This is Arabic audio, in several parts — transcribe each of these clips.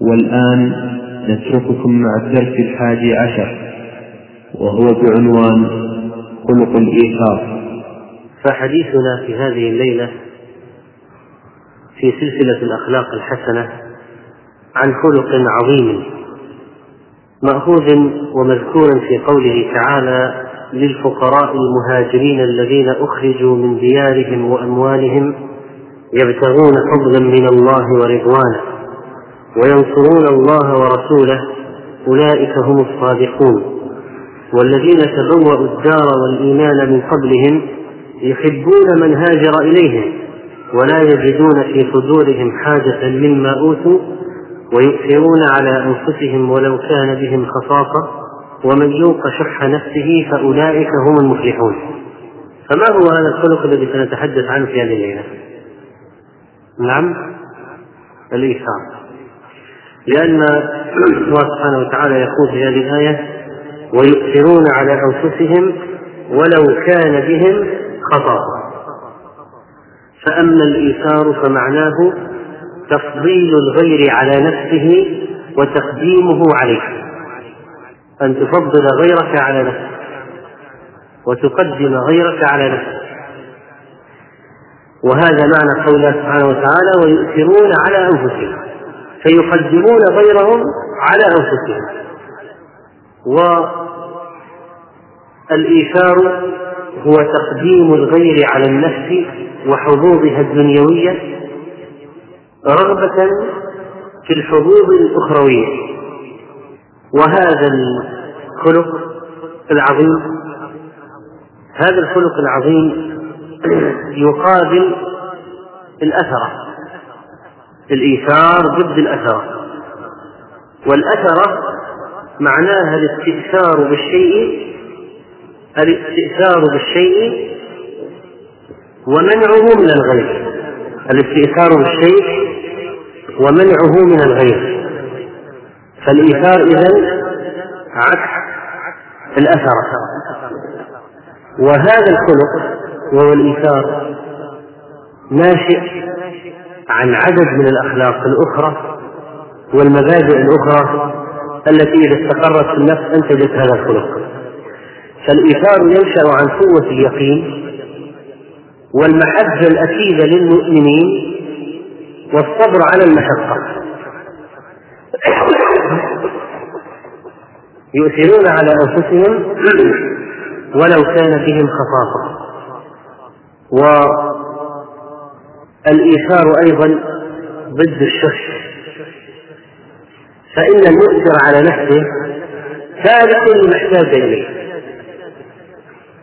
والآن نترككم مع الدرس الحادي عشر وهو بعنوان خلق الإيثار. فحديثنا في هذه الليلة في سلسلة الأخلاق الحسنة عن خلق عظيم مأخوذ ومذكور في قوله تعالى للفقراء المهاجرين الذين أخرجوا من ديارهم وأموالهم يبتغون فضلا من الله ورضوانه. وينصرون الله ورسوله أولئك هم الصادقون. والذين تبوأوا الدار والإيمان من قبلهم يحبون من هاجر إليهم ولا يجدون في صدورهم حاجة مما أوتوا ويؤثرون على أنفسهم ولو كان بهم خصاصة. ومن يوق شح نفسه فأولئك هم المفلحون. فما هو هذا الخلق الذي سنتحدث عنه في هذه الليلة؟ نعم الإيثار. لأن الله سبحانه وتعالى يقول في هذه الآية ويؤثرون على أنفسهم ولو كان بهم خطأ. فأما الإيثار فمعناه تفضيل الغير على نفسه وتقديمه عليه أن تفضل غيرك على نفسك وتقدم غيرك على نفسك. وهذا معنى قوله سبحانه وتعالى ويؤثرون على أنفسهم. فيقدمون غيرهم على أنفسهم. والإيثار هو تقديم الغير على النفس وحظوظها الدنيوية رغبة في الحظوظ الأخروية. وهذا الخلق العظيم هذا الخلق العظيم يقابل الأثرة الإيثار ضد الأثرة والأثرة معناها الاستئثار بالشيء الاستئثار بالشيء ومنعه من الغير. الاستئثار بالشيء ومنعه من الغير. فالإيثار إذن عكس الأثر. وهذا الخلق وهو الإيثار ناشئ عن عدد من الأخلاق الأخرى والمبادئ الأخرى التي إذا استقرت في النفس أنتجت هذا الخلق. فالإيثار ينشأ عن قوة اليقين والمحبة الأكيدة للمؤمنين والصبر على المشقة. يؤثرون على أنفسهم ولو كان بهم خصاصة. والإيثار أيضا ضد الشح فإن المؤثر على نفسه سابق المحتاج إليه.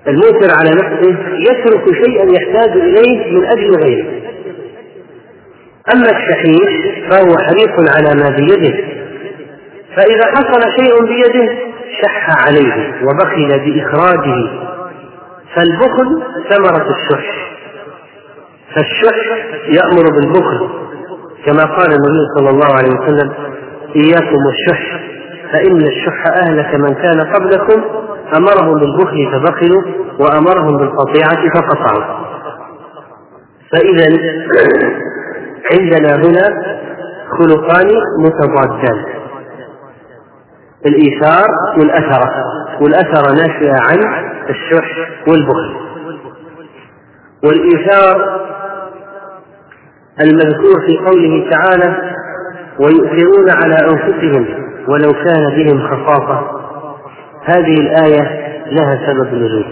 المؤثر على نفسه يترك شيئا يحتاج إليه من أجل غيره. أما الشحيح فهو حريص على ما بيده فإذا حصل شيء بيده شح عليه وبخل بإخراجه فالبخل ثمرة الشح. فالشح يأمر بالبخل كما قال النبي صلى الله عليه وسلم إياكم والشح فإن الشح أهلك من كان قبلكم أمرهم بالبخل فبخلوا وأمرهم بالقطيعة فقطعوا. فإذا عندنا هنا خلقان متضادان الإيثار والأثرة والأثرة ناشئة عن الشح والبخل. والإيثار المذكور في قوله تعالى ويؤثرون على أنفسهم ولو كان بهم خصاصة. هذه الآية لها سبب نزول.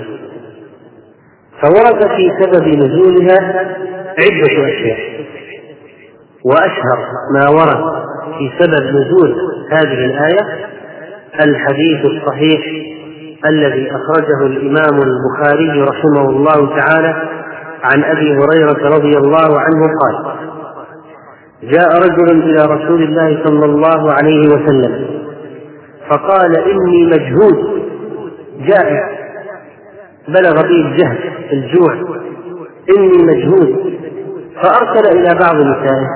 فورد في سبب نزولها عدة أشياء. وأشهر ما ورد في سبب نزول هذه الآية الحديث الصحيح الذي أخرجه الإمام البخاري رحمه الله تعالى عن أبي هريرة رضي الله عنه قال جاء رجل إلى رسول الله صلى الله عليه وسلم فقال إني مجهود جائع بلغ بي الجهد الجوع إني مجهود فأرسل إلى بعض نسائه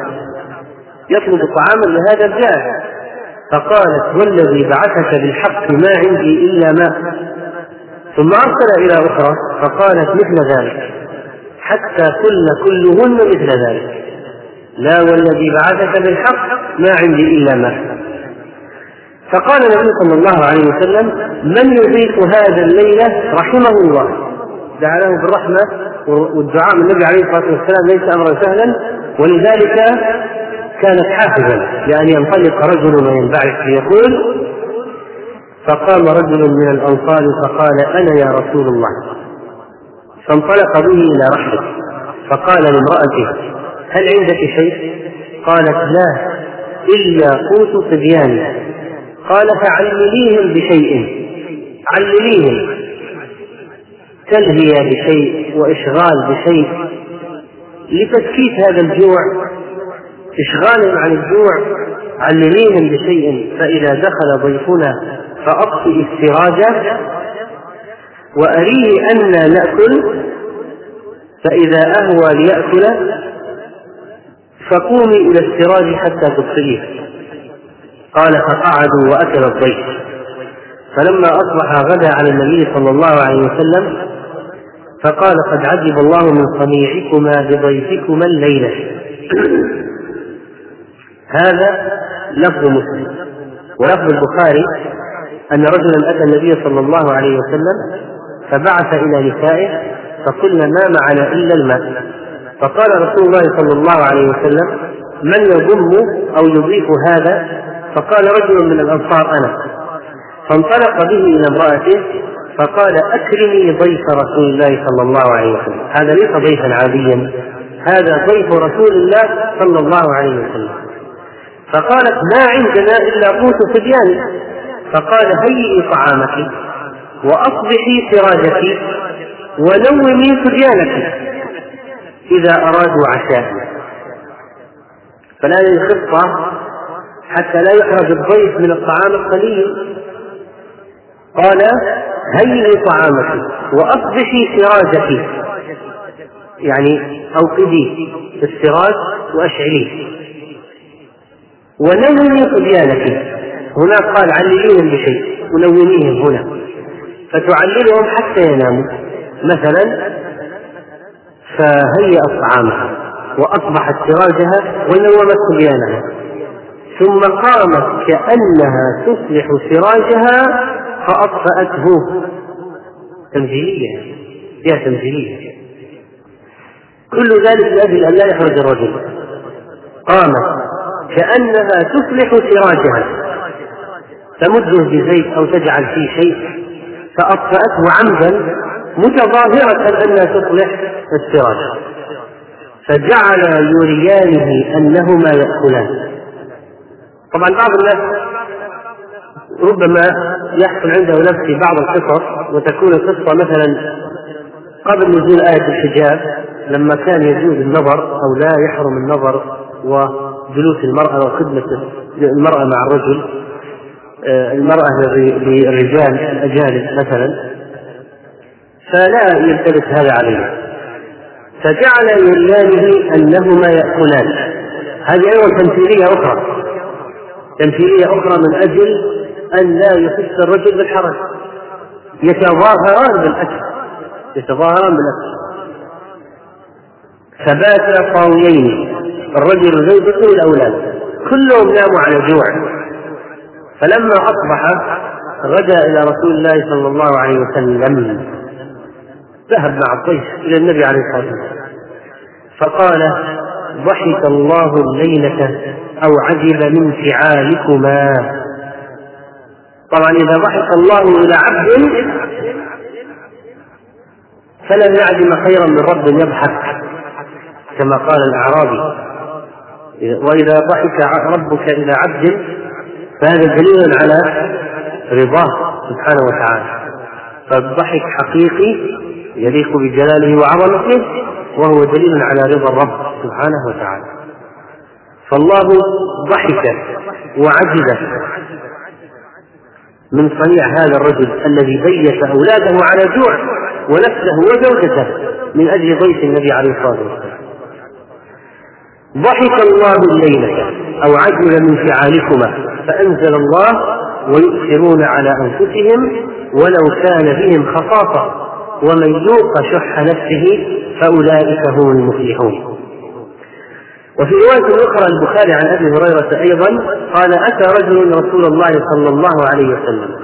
يطلب طعاما لهذا الجائع فقالت والذي بعثك بالحق ما عندي إلا ماء ثم أرسل إلى أخرى فقالت مثل ذلك. حتى كن كلهن مثل ذلك. لا والذي بعثك بالحق ما عندي إلا ما. فقال النبي صلى الله عليه وسلم من يضيف هذا الليلة رحمه الله. دعا له بالرحمة والدعاء من النبي عليه الصلاة والسلام ليس أمرا سهلا ولذلك كانت حافزا لأن ينطلق رجل وينبعث ليقول فقام رجل من الأنصار فقال أنا يا رسول الله. فانطلق به إلى رحله فقال لامرأته هل عندك شيء؟ قالت لا إلا قوت صبياني. قال فعلميهم بشيء. علميهم تلهية بشيء وإشغال بشيء. لتسكيت هذا الجوع إشغالا عن الجوع علميهم بشيء. فإذا دخل ضيفنا فأطفئ السراج وأريه أنا نأكل فإذا أهوى ليأكل فقومي إلى السراج حتى تطفئيه قال فقعدوا وأكل الضيف. فلما أصبح غدا على النبي صلى الله عليه وسلم فقال قد عجب الله من صنيعكما بضيفكما الليلة. هذا لفظ مسلم. ولفظ البخاري أن رجلا أتى النبي صلى الله عليه وسلم فبعث إلى نسائه فقلنا ما معنا إلا الماء؟ فقال رسول الله صلى الله عليه وسلم من يضم أو يضيف هذا؟ فقال رجل من الأنصار أنا. فانطلق به إلى امرأته فقال أكرمي ضيف رسول الله صلى الله عليه وسلم. هذا ليس ضيفا عاديا هذا ضيف رسول الله صلى الله عليه وسلم. فقالت ما عندنا إلا قوت صبيان. فقال هيئي طعامك. وأصبحي سراجك ونومي صبيانك إذا أرادوا عشاء. فلا الخطة حتى لا يحرج الضيف من الطعام القليل. قال هيئي طعامك وأصبحي سراجك يعني أوقدي السراج وأشعليه ونومي صبيانك هناك قال علليهم بشيء ونوميهم هنا. فتعللهم حتى يناموا. مثلا فهيأت طعامها وأصبحت سراجها ونومت صبيانها ثم قامت كأنها تصلح سراجها فأطفأته. تمثيلية فيها تمثيلية. كل ذلك لأجل أن لا يخرج الرجل. قامت كأنها تصلح سراجها. تمده بزيت أو تجعل فيه شيء. فأطفأته عمدا متظاهرة أنها تصلح السراج. فجعل يريانه أنهما يأكلان. طبعا بعض الناس ربما يحصل عنده نفس في بعض القصص وتكون القصة مثلا قبل نزول آية الحجاب لما كان يجوز النظر أو لا يحرم النظر وجلوس المرأة وخدمة المرأة مع الرجل. المرأة للرجال الأجانب مثلا فلا يلتبس هذا عليه. فجعل يريانه أنهما يأكلان. هذه أيضا تمثيلية أخرى. تمثيلية أخرى من أجل أن لا يحس الرجل بالحرج. يتظاهران بالأكل. يتظاهران بالأكل. فبات طاويين الرجل وزوجته والأولاد كلهم ناموا على جوع. فلما أصبح غدا إلى رسول الله صلى الله عليه وسلم ذهب مع الضيف إلى النبي عليه الصلاة والسلام. فقال ضحك الله الليلة أو عجب من فعالكما. طبعا إذا ضحك الله إلى عبد فلن يعدم خيرا من رب يضحك كما قال الأعرابي. وإذا ضحك ربك إلى عبد فهذا دليل على رضاه سبحانه وتعالى. فالضحك حقيقي يليق بجلاله وعظمته وهو دليل على رضا الرب سبحانه وتعالى. فالله ضحك وعجز من صنيع هذا الرجل الذي بيت أولاده على جوع ونفسه وزوجته من أجل ضيف النبي عليه الصلاة والسلام. ضحك الله الليلة أو عجل من فعالكما. فأنزل الله ويؤثرون على أنفسهم ولو كان بهم خصاصة. ومن يوق شح نفسه فأولئك هم المفلحون. وفي رواية أخرى البخاري عن أبي هريرة أيضا قال أتى رجل رسول الله صلى الله عليه وسلم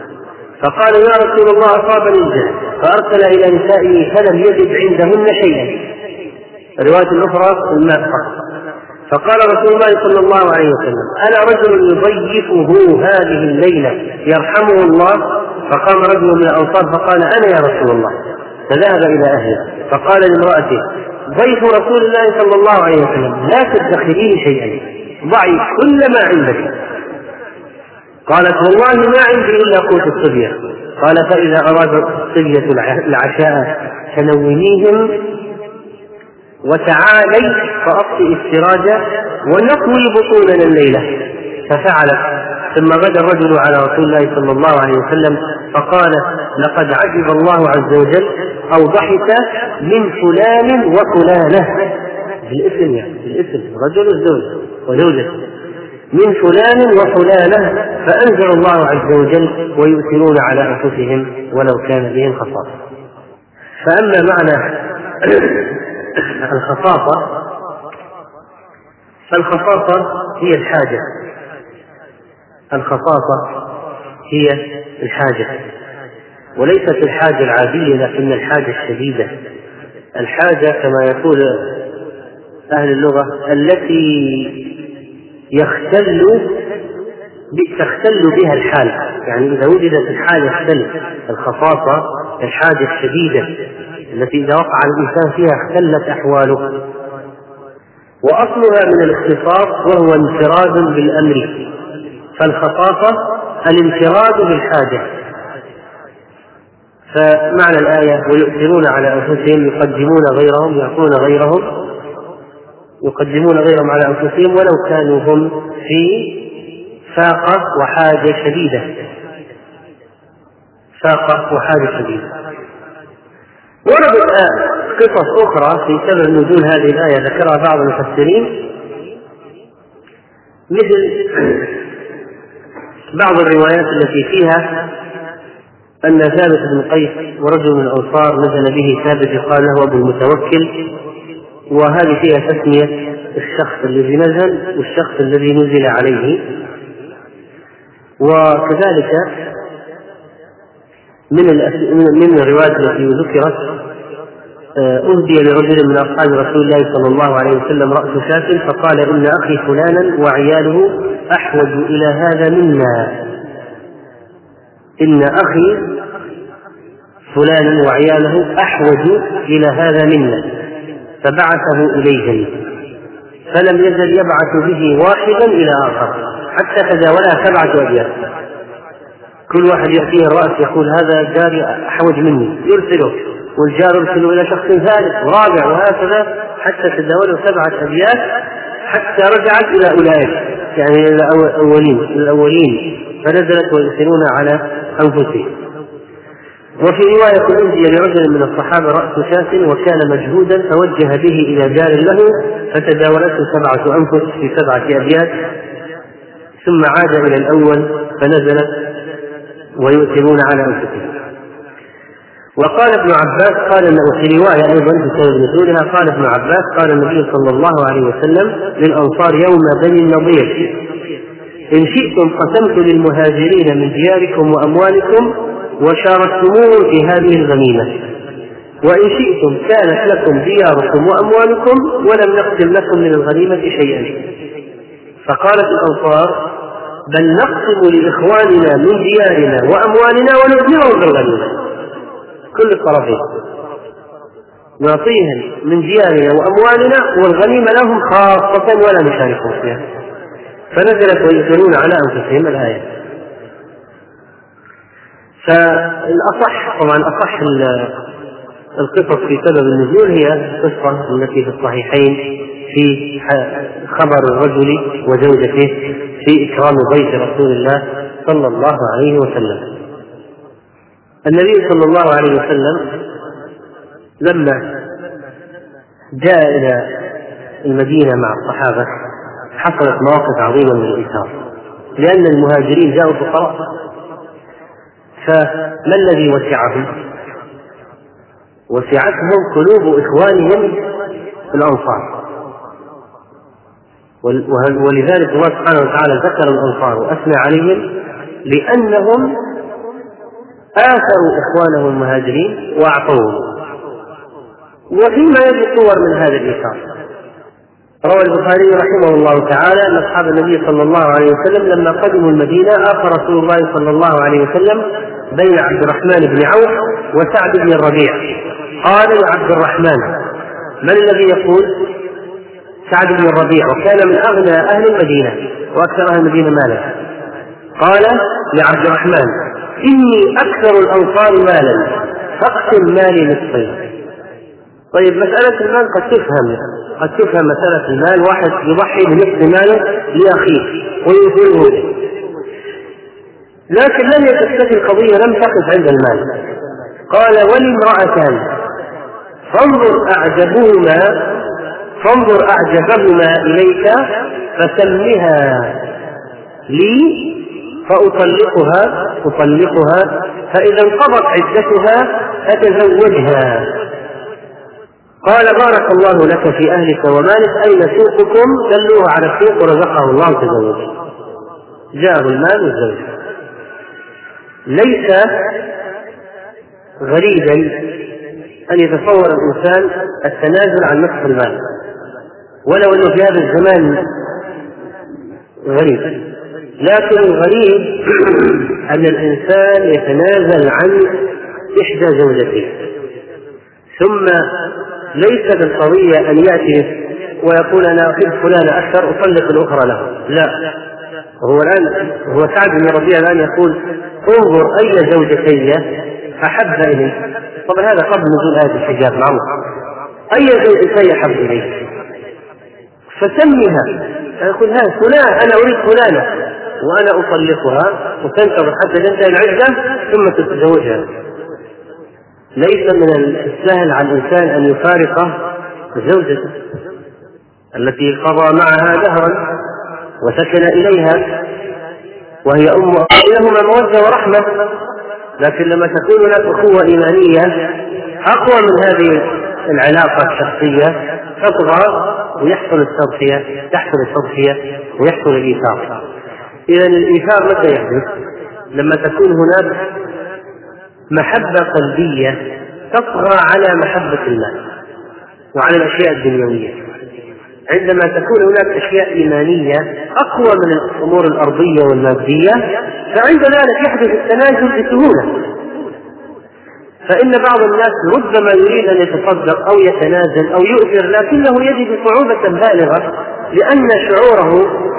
فقال يا رسول الله أصابني الجهل فأرسل إلى نسائه فلم يجد عندهن شيئا. الرواية الأخرى الماء فقال رسول الله صلى الله عليه وسلم أنا رجل يضيفه هذه الليلة يرحمه الله؟ فقام رجل من الأنصار فقال أنا يا رسول الله. فذهب إلى أهله فقال لامرأته ضيف رسول الله صلى الله عليه وسلم لا تدخرين شيئا ضعي كل ما عندك. قالت والله ما عندي إلا قوت الصبية. قال فإذا أراد الصبية العشاء فنوميهم وتعالي فأطفئ السراج ونقوي بطوننا الليلة ففعلت ثم غدا الرجل على رسول الله صلى الله عليه وسلم فقال لقد عجب الله عز وجل أو ضحك من فلان وفلانة. بالاسم يعني بالاسم. رجل الزوج وزوجته من فلان وفلانة فأنزل الله عز وجل ويؤثرون على أنفسهم ولو كان بهم خصاصة. فأما معنى الخصاصة فالخصاصة هي الحاجة. الخصاصة هي الحاجة. وليست الحاجة العادية لكن الحاجة الشديدة. الحاجة كما يقول أهل اللغة التي يختل تختل بها الحال. يعني إذا وجدت الحال يختل. الخصاصة الحاجة الشديدة. التي إذا وقع الإنسان فيها اختلت أحواله. وأصلها من الاختصاص وهو انفراد بالأمر فالخصاصة الانفراد بالحاجة. فمعنى الآية ويؤثرون على أنفسهم يقدمون غيرهم يعطون غيرهم يقدمون غيرهم على أنفسهم ولو كانوا هم في فاقة وحاجة شديدة. فاقة وحاجة شديدة. وردت قصص أخرى في سبب نزول هذه الآية ذكرها بعض المفسرين. مثل بعض الروايات التي فيها أن ثابت بن قيس ورجل من الأنصار نزل به ثابت يقال له أبو المتوكل وهذه فيها تسمية الشخص الذي نزل والشخص الذي نزل عليه. وكذلك من من الروايات التي ذكرت آه، أهدي لرجل من أصحاب رسول الله صلى الله عليه وسلم رأس شاة فقال إن أخي فلانا وعياله أحوج إلى هذا منا. إن أخي فلانا وعياله أحوج إلى هذا منا فبعثه إليهم فلم يزل يبعث به واحدا إلى آخر حتى تداولها سبعة أبيات. كل واحد يأتيه الرأس يقول هذا جاري أحوج مني. يرسله. والجار يرسل إلى شخص ثالث ورابع وهكذا حتى تداولوا سبعة أبيات حتى رجعت إلى أولئك يعني إلى الأولين الأولين. فنزلت ويرسلون على أنفسهم. وفي رواية أهدي لرجل من الصحابة رأس شاة وكان مجهودا فوجه به إلى جار له فتداولته سبعة أنفس في سبعة أبيات. ثم عاد إلى الأول فنزلت ويؤثرون على أنفسهم. وقال ابن عباس قال انه في رواية أيضا في سبب نزولها قال ابن عباس قال النبي صلى الله عليه وسلم للأنصار يوم بني النضير إن شئتم قسمت للمهاجرين من دياركم وأموالكم وشاركتموه في هذه الغنيمة. وإن شئتم كانت لكم دياركم وأموالكم ولم نقسم لكم من الغنيمة شيئا. فقالت الأنصار بل نقسم لإخواننا من ديارنا وأموالنا ونؤذيهم بالغنيمه كل الطرفين. نعطيهم من ديارنا وأموالنا والغنيمة لهم خاصة ولا نشاركهم فيها. فنزلت ويؤثرون على أنفسهم الآية. فالأصح طبعا أصح القصص في سبب النزول هي القصة التي في الصحيحين في خبر الرجل وزوجته في إكرام ضيف رسول الله صلى الله عليه وسلم. النبي صلى الله عليه وسلم لما جاء إلى المدينة مع الصحابة حصلت مواقف عظيمة من الإيثار لأن المهاجرين جاءوا فقراء فما الذي وسعهم؟ وسعتهم قلوب إخوانهم الأنصار. ولذلك الله سبحانه وتعالى ذكر الأنصار وأثنى عليهم لأنهم آثروا إخوانهم المهاجرين وأعطوهم. وفيما يجد صور من هذا الإيثار. روى البخاري رحمه الله تعالى أن أصحاب النبي صلى الله عليه وسلم لما قدموا المدينة اخى رسول الله صلى الله عليه وسلم بين عبد الرحمن بن عوف وسعد بن الربيع. قال لعبد الرحمن من الذي يقول؟ سعد بن الربيع وكان من أغنى أهل المدينة وأكثر أهل المدينة مالا. قال لعبد الرحمن إني أكثر الأنصار مالا فاقسم مالي نصفين. طيب مسألة المال قد تفهم قد تفهم مسألة المال. واحد يضحي بنصف ماله لأخيه ويثيره به لكن لم تكتفي القضية لم تقف عند المال. قال ولي امرأتان فانظر أعجبهما فانظر أعجبهما إليك فسمها لي فأطلقها أطلقها فإذا انقضت عدتها فتزوجها قال بارك الله لك في أهلك ومالك أين سوقكم؟ دلوه على السوق ورزقه الله تزوجه جاءه المال والزوج. ليس غريبا أن يتصور الإنسان التنازل عن نصف المال. ولو أنه في هذا الزمان غريب. لكن الغريب أن الإنسان يتنازل عن إحدى زوجته. ثم ليس بالقضية أن يأتي ويقول أنا أحب فلان أكثر أطلق الأخرى له. لا. هو الآن هو سعد بن ربيع الآن يقول انظر أي زوجتي أحب إليك طبعا هذا قبل نزول آية الحجاب معروف. أي زوجتي أحب إليك فسمها يقول ها فلان أنا أريد فلانة. وأنا أطلقها وتنتظر حتى تنتهي العدة ثم تتزوجها. ليس من السهل على الإنسان أن يفارق زوجته التي قضى معها دهرا وسكن إليها وهي أم بينهما مودة ورحمة. لكن لما تكون هناك أخوة إيمانية أقوى من هذه العلاقة الشخصية تطغى ويحصل التضحية تحصل التضحية ويحصل الإيثار إذا الإيثار متى يحدث؟ لما تكون هناك محبة قلبية تطغى على محبة المال وعلى الأشياء الدنيوية. عندما تكون هناك أشياء إيمانية أقوى من الأمور الأرضية والمادية فعند ذلك يحدث التنازل بسهولة فإن بعض الناس ربما يريد أن يتصدق أو يتنازل أو يؤثر لكنه يجد صعوبة بالغة لأن شعوره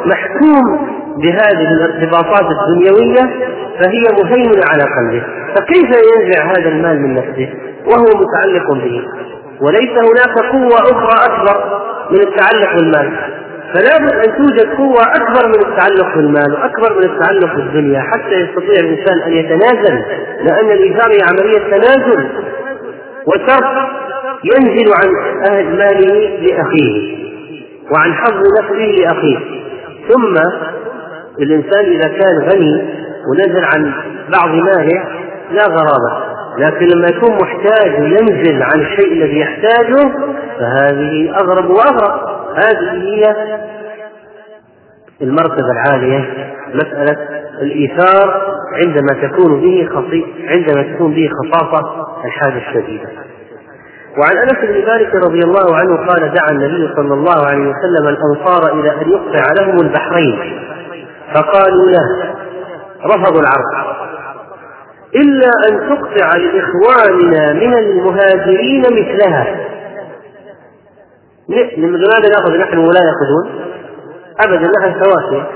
محكوم بهذه الارتباطات الدنيوية فهي مهيمنة على قلبه. فكيف ينزع هذا المال من نفسه؟ وهو متعلق به. وليس هناك قوة أخرى أكبر من التعلق بالمال. فلا بد أن توجد قوة أكبر من التعلق بالمال وأكبر من التعلق بالدنيا حتى يستطيع الإنسان أن يتنازل لأن الإيثار هي عملية تنازل وترك ينزل عن أهل ماله لأخيه وعن حظ نفسه لأخيه. ثم الإنسان إذا كان غني ونزل عن بعض ماله لا غرابة لكن لما يكون محتاج وينزل عن الشيء الذي يحتاجه فهذه أغرب وأغرب. هذه هي المرتبة العالية. مسألة الإيثار عندما تكون به خطي عندما تكون به خصاصة الحاجة الشديدة. وعن أنس بن مالك رضي الله عنه قال دعا النبي صلى الله عليه وسلم الأنصار إلى أن يقطع لهم البحرين. فقالوا لا رفضوا العرض. إلا أن تقطع لإخواننا من المهاجرين مثلها. لماذا نأخذ نحن ولا يأخذون؟ أبدا نحن سواسية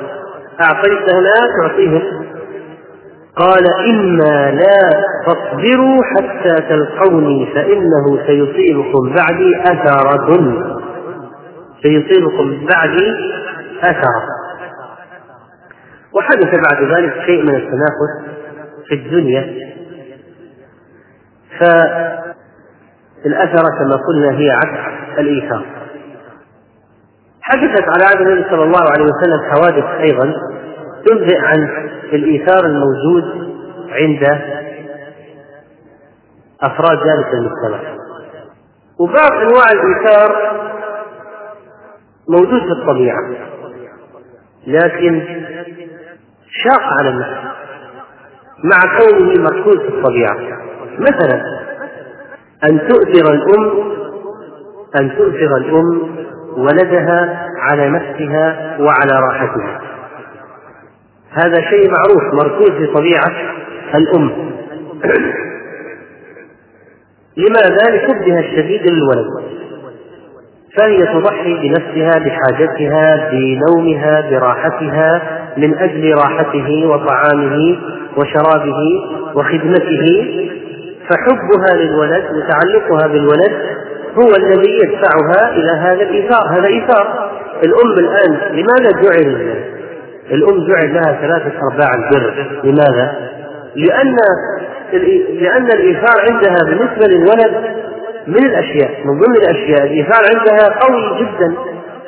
أعطيت هناك تعطيهم قال إما لا تصبروا حتى تلقوني فإنه سيصيبكم بعدي أثرة. سيصيبكم بعدي أثرة. وحدث بعد ذلك شيء من التنافس في الدنيا. فالأثرة كما قلنا هي عكس الإيثار. حدثت على عهد النبي صلى الله عليه وسلم حوادث أيضا تنبئ عن الإيثار الموجود عند أفراد ذلك المجتمع وبعض أنواع الإيثار موجود في الطبيعة لكن شاق على النفس مع كونه مركوز في الطبيعة. مثلا أن تؤثر الأم أن تؤثر الأم ولدها على نفسها وعلى راحتها. هذا شيء معروف مركوز في طبيعة الأم. لماذا؟ لحبها الشديد للولد. فهي تضحي بنفسها بحاجتها بنومها براحتها من أجل راحته وطعامه وشرابه وخدمته. فحبها للولد وتعلقها بالولد هو الذي يدفعها إلى هذا الإيثار. هذا إيثار. الأم الآن لماذا جعل الأم جعل لها ثلاثة أرباع البر؟ لماذا؟ لأن لأن الإيثار عندها بالنسبة للولد من الأشياء من ضمن الأشياء الإيثار عندها قوي جدا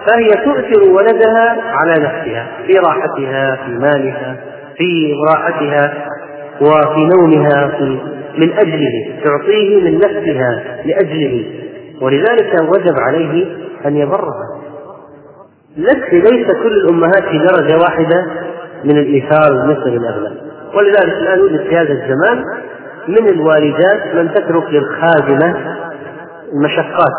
فهي تؤثر ولدها على نفسها في راحتها في مالها في راحتها وفي نومها في من أجله تعطيه من نفسها لأجله. ولذلك وجب عليه أن يبرها. لك ليس كل الأمهات في درجة واحدة من الايثار بالنسبة للاغلب ولذلك الآن يوجد في هذا الزمان من الوالدات من تترك للخادمة المشقات.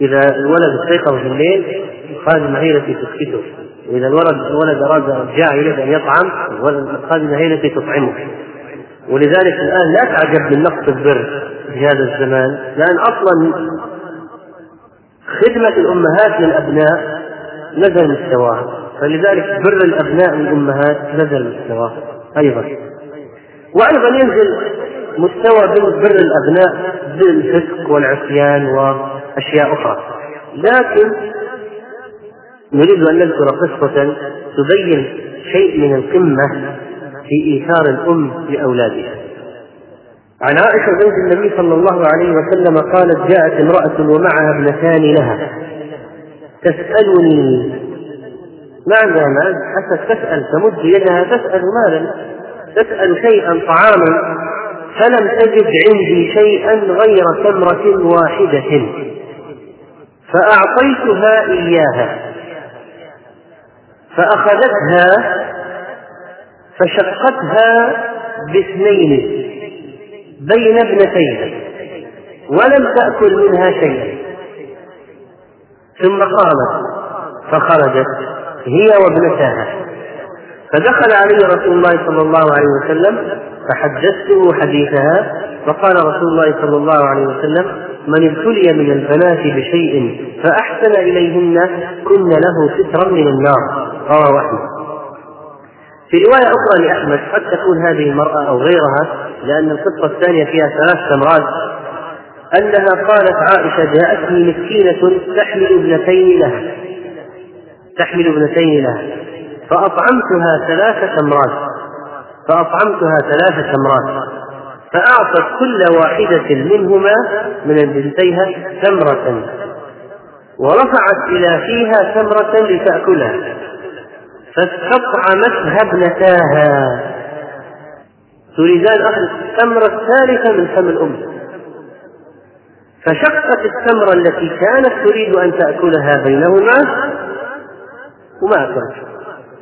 إذا الولد استيقظ في الليل الخادمة هي التي تسكته. وإذا الولد الولد أراد جاء يريد أن يطعم الخادمة هي التي تطعمه. ولذلك الآن لا تعجب من نقص البر. في هذا الزمان لأن أصلا خدمة الأمهات للأبناء نزل مستواها فلذلك بر الأبناء للأمهات نزل مستواها أيضا. وأيضا ينزل مستوى بر الأبناء بالفسق والعصيان وأشياء أخرى. لكن نريد أن نذكر قصة تبين شيء من القمة في إيثار الأم لأولادها. عن عائشة زوج النبي صلى الله عليه وسلم قالت جاءت امرأة ومعها ابنتان لها. تسألني. ما عندها مال؟ حتى تسأل تمد يدها تسأل مالا. تسأل شيئا طعاما. فلم تجد عندي شيئا غير تمرة واحدة. فأعطيتها إياها. فأخذتها فشقتها باثنين. بين ابنتيها ولم تأكل منها شيئا. ثم قامت فخرجت هي وابنتاها فدخل علي رسول الله صلى الله عليه وسلم فحدثته حديثها فقال رسول الله صلى الله عليه وسلم من ابتلي من البنات بشيء فأحسن إليهن كن له سترا من النار. رواه أحمد. في رواية أخرى لأحمد قد تكون هذه المرأة أو غيرها لأن القصة الثانية فيها ثلاث تمرات أنها قالت عائشة جاءتني مسكينة تحمل ابنتين لها. تحمل ابنتين لها. فأطعمتها ثلاث تمرات فأطعمتها ثلاث تمرات فأعطت كل واحدة منهما من بنتيها تمرة ورفعت إلى فيها تمرة لتأكلها. فاستطعمتها ابنتاها. تريدان أخذ التمرة الثالثة من فم الأم. فشقت التمرة التي كانت تريد أن تأكلها بينهما وما أكلت.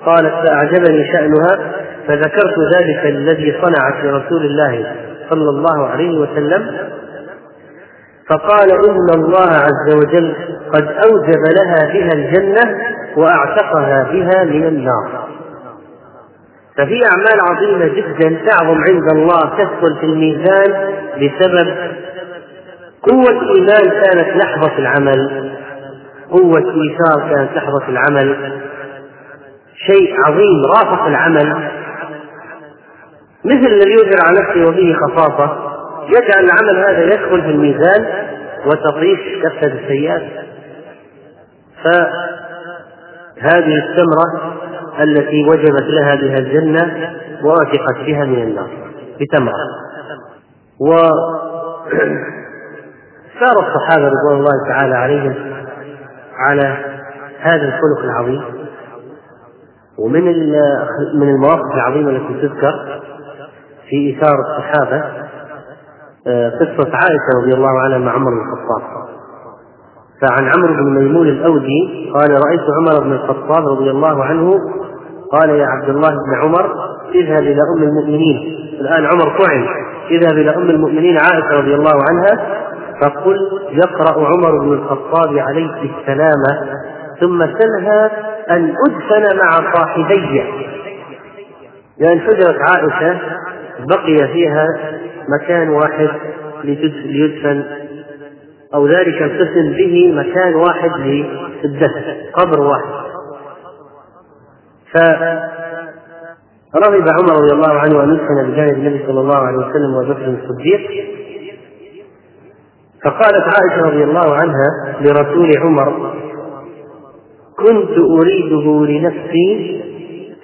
قالت فأعجبني شأنها فذكرت ذلك الذي صنعت لرسول الله صلى الله عليه وسلم. فقال إن الله عز وجل قد أوجب لها بها الجنة وأعتقها بها من النار. ففي أعمال عظيمة جدا تعظم عند الله تدخل في الميزان بسبب قوة إيمان كانت لحظة العمل. قوة إيثار كانت لحظة العمل. شيء عظيم رافق العمل. مثل الذي يؤجر على نفسه وفيه خصاصة يجعل العمل هذا يدخل في الميزان وتطيش كفة السيئات. فهذه الثمرة التي وجبت لها بها الجنة وأثقت بها من النار بتمرة. و سار الصحابة رضوان الله تعالى عليهم على هذا الخلق العظيم ومن من المواقف العظيمة التي تذكر في إيثار الصحابة آه، قصة عائشة رضي الله عنها مع عمر بن الخطاب. فعن عمرو بن ميمون الأودي قال رأيت عمر بن الخطاب رضي الله عنه قال يا عبد الله بن عمر اذهب إلى أم المؤمنين. الآن عمر طعن اذهب إلى أم المؤمنين عائشة رضي الله عنها فقل يقرأ عمر بن الخطاب عليك السلام ثم سلها أن أدفن مع صاحبي. لأن حجرة عائشة بقي فيها مكان واحد ليدفن أو ذلك القسم به مكان واحد للدفن قبر واحد. فرغب عمر رضي الله عنه أن يدفن بجانب النبي صلى الله عليه وسلم وبكر الصديق. فقالت عائشة رضي الله عنها لرسول عمر كنت أريده لنفسي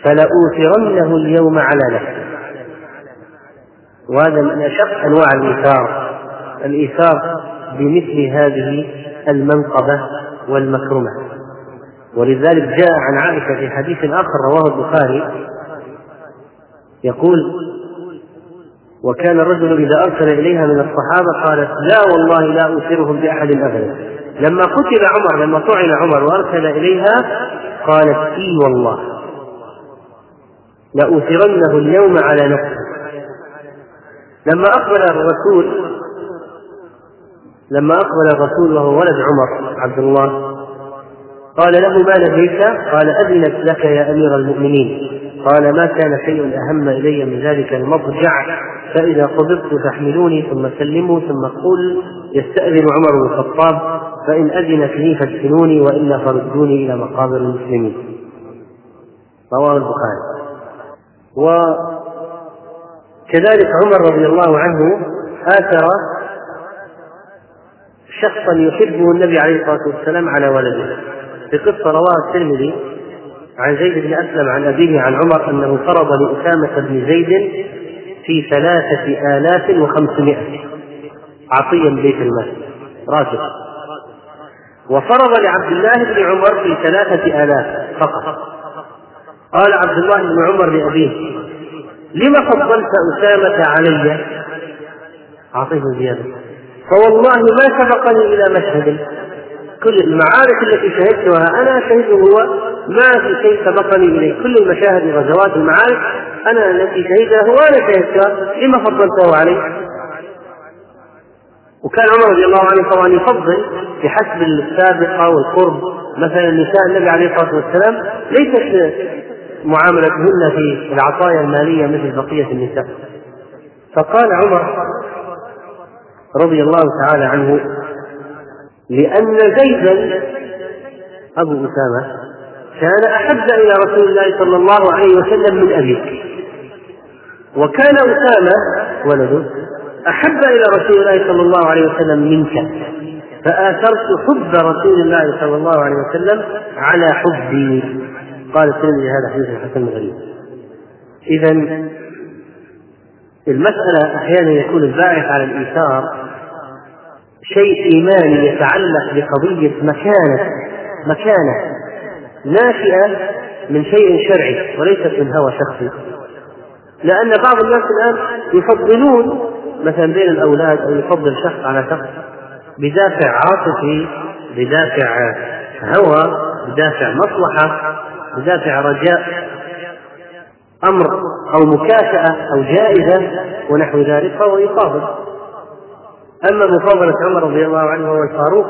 فلأوثرنه اليوم على نفسي. وهذا من أشق أنواع الإيثار. الإيثار بمثل هذه المنقبة والمكرمة. ولذلك جاء عن عائشة في حديث آخر رواه البخاري يقول وكان الرجل إذا أرسل إليها من الصحابة قالت لا والله لا أوثرهم بأحد أبدا. لما قتل عمر لما طعن عمر وأرسل إليها قالت إي والله لأوثرنه اليوم على نفسي. لما أقبل الرسول لما أقبل الرسول وهو ولد عمر عبد الله. قال له ما لديك؟ قال أذنت لك يا أمير المؤمنين. قال ما كان شيء أهم إلي من ذلك المضجع. فإذا قبضت فاحملوني ثم سلموا ثم قل يستأذن عمر بن الخطاب فإن أذنت لي فادفنوني وإلا فردوني إلى مقابر المسلمين. رواه البخاري. وكذلك عمر رضي الله عنه آثر شخصا يحبه النبي عليه الصلاة والسلام على ولده. في قصة رواها الترمذي عن زيد بن أسلم عن أبيه عن عمر أنه فرض لأسامة بن زيد في ثلاثة آلاف وخمسمائة عطيا بيت المال. راجل وفرض لعبد الله بن عمر في ثلاثة آلاف فقط. قال عبد الله بن عمر لأبيه لم فضلت أسامة علي؟ أعطيه زيادة. فوالله ما سبقني إلى مشهد. كل المعارك التي شهدتها أنا شهدته هو ما في شيء سبقني إليه. كل المشاهد غزوات المعارك أنا التي شهدها هو أنا شهدتها لما فضلته عليه. وكان عمر رضي الله عنه طبعا يفضل بحسب السابقة والقرب. مثلا نساء النبي عليه الصلاة والسلام ليست معاملتهن في العطايا المالية مثل بقية النساء. فقال عمر رضي الله تعالى عنه لأن زيدا أبو أسامة كان أحب إلى رسول الله صلى الله عليه وسلم من أبيك وكان أسامة ولده أحب إلى رسول الله صلى الله عليه وسلم منك. فآثرت حب رسول الله صلى الله عليه وسلم على حبي. قال الترمذي هذا حديث حسن غريب. إذا المسألة أحيانا يكون الباعث على الإيثار شيء إيماني يتعلق بقضية مكانة مكانة. ناشئة من شيء شرعي وليست من هوى شخصي لأن بعض الناس الآن يفضلون مثلا بين الأولاد أو يفضل شخص على شخص بدافع عاطفي بدافع هوى بدافع مصلحة بدافع رجاء. أمر أو مكافأة أو جائزة ونحو ذلك فهو يقابل. أما مفاضلة عمر رضي الله عنه وهو الفاروق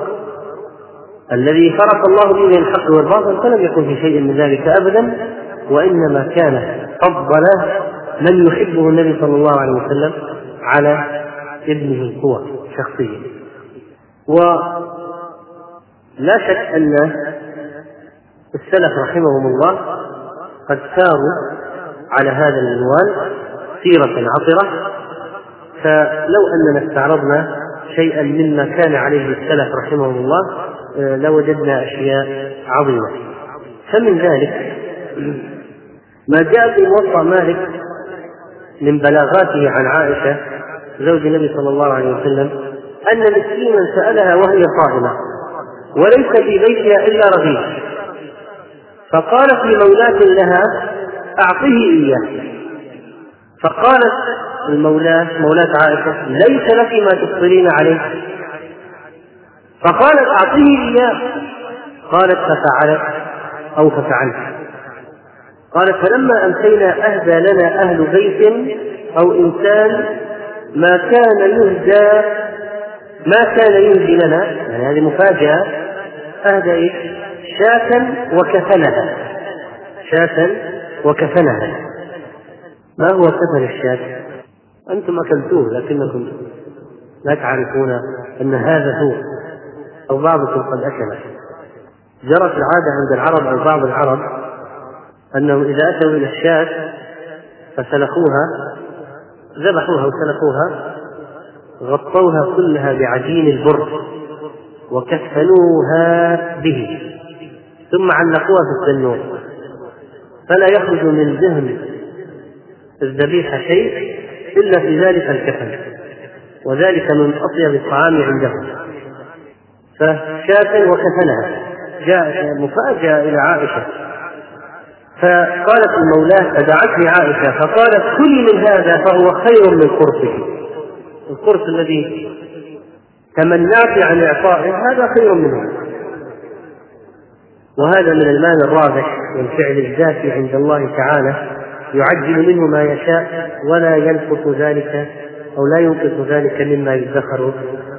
الذي فرق الله به الحق والباطل فلم يكن في شيء من ذلك أبدا وإنما كان فضل من يحبه النبي صلى الله عليه وسلم على ابنه هو شخصيا. ولا شك أن السلف رحمهم الله قد ساروا على هذا المنوال سيرة عطرة فلو أننا استعرضنا شيئا مما كان عليه السلف رحمهم الله آه، لوجدنا أشياء عظيمة. فمن ذلك ما جاء في موطأ مالك من بلاغاته عن عائشة زوج النبي صلى الله عليه وسلم أن مسكينا سألها وهي صائمة وليس في بيتها إلا رغيف. فقالت لمولاة لها أعطه إياه. فقالت المولاة مولاة عائشة ليس لك ما تفطرين عليه. فقالت أعطيه إياه. قالت ففعلت أو ففعلت. قالت فلما أمسينا أهدى لنا أهل بيت أو إنسان ما كان يهدى ما كان يهدي لنا يعني هذه مفاجأة أهدى إيش؟ شاة وكفنها. شاة وكفنها. ما هو كفن الشاة؟ أنتم أكلتوه لكنكم لا تعرفون أن هذا هو أو بعضكم قد أكله جرت العادة عند العرب أو بعض العرب أنهم إذا أتوا إلى الشاة فسلخوها ذبحوها وسلخوها غطوها كلها بعجين البر وكفنوها به ثم علقوها في التنور فلا يخرج من ذهن الذبيحة شيء إلا في ذلك الكفن وذلك من أطيب الطعام عندهم فشاة وكفنها جاء مفاجأة إلى عائشة. فقالت المولاة فدعتني عائشة فقالت كلي من هذا فهو خير من قرصك. القرص الذي تمنعت عن إعطائه هذا خير منه. وهذا من المال الرابح والفعل الذاتي عند الله تعالى يعجل منه ما يشاء ولا ينقص ذلك أو لا ينقص ذلك مما يدخر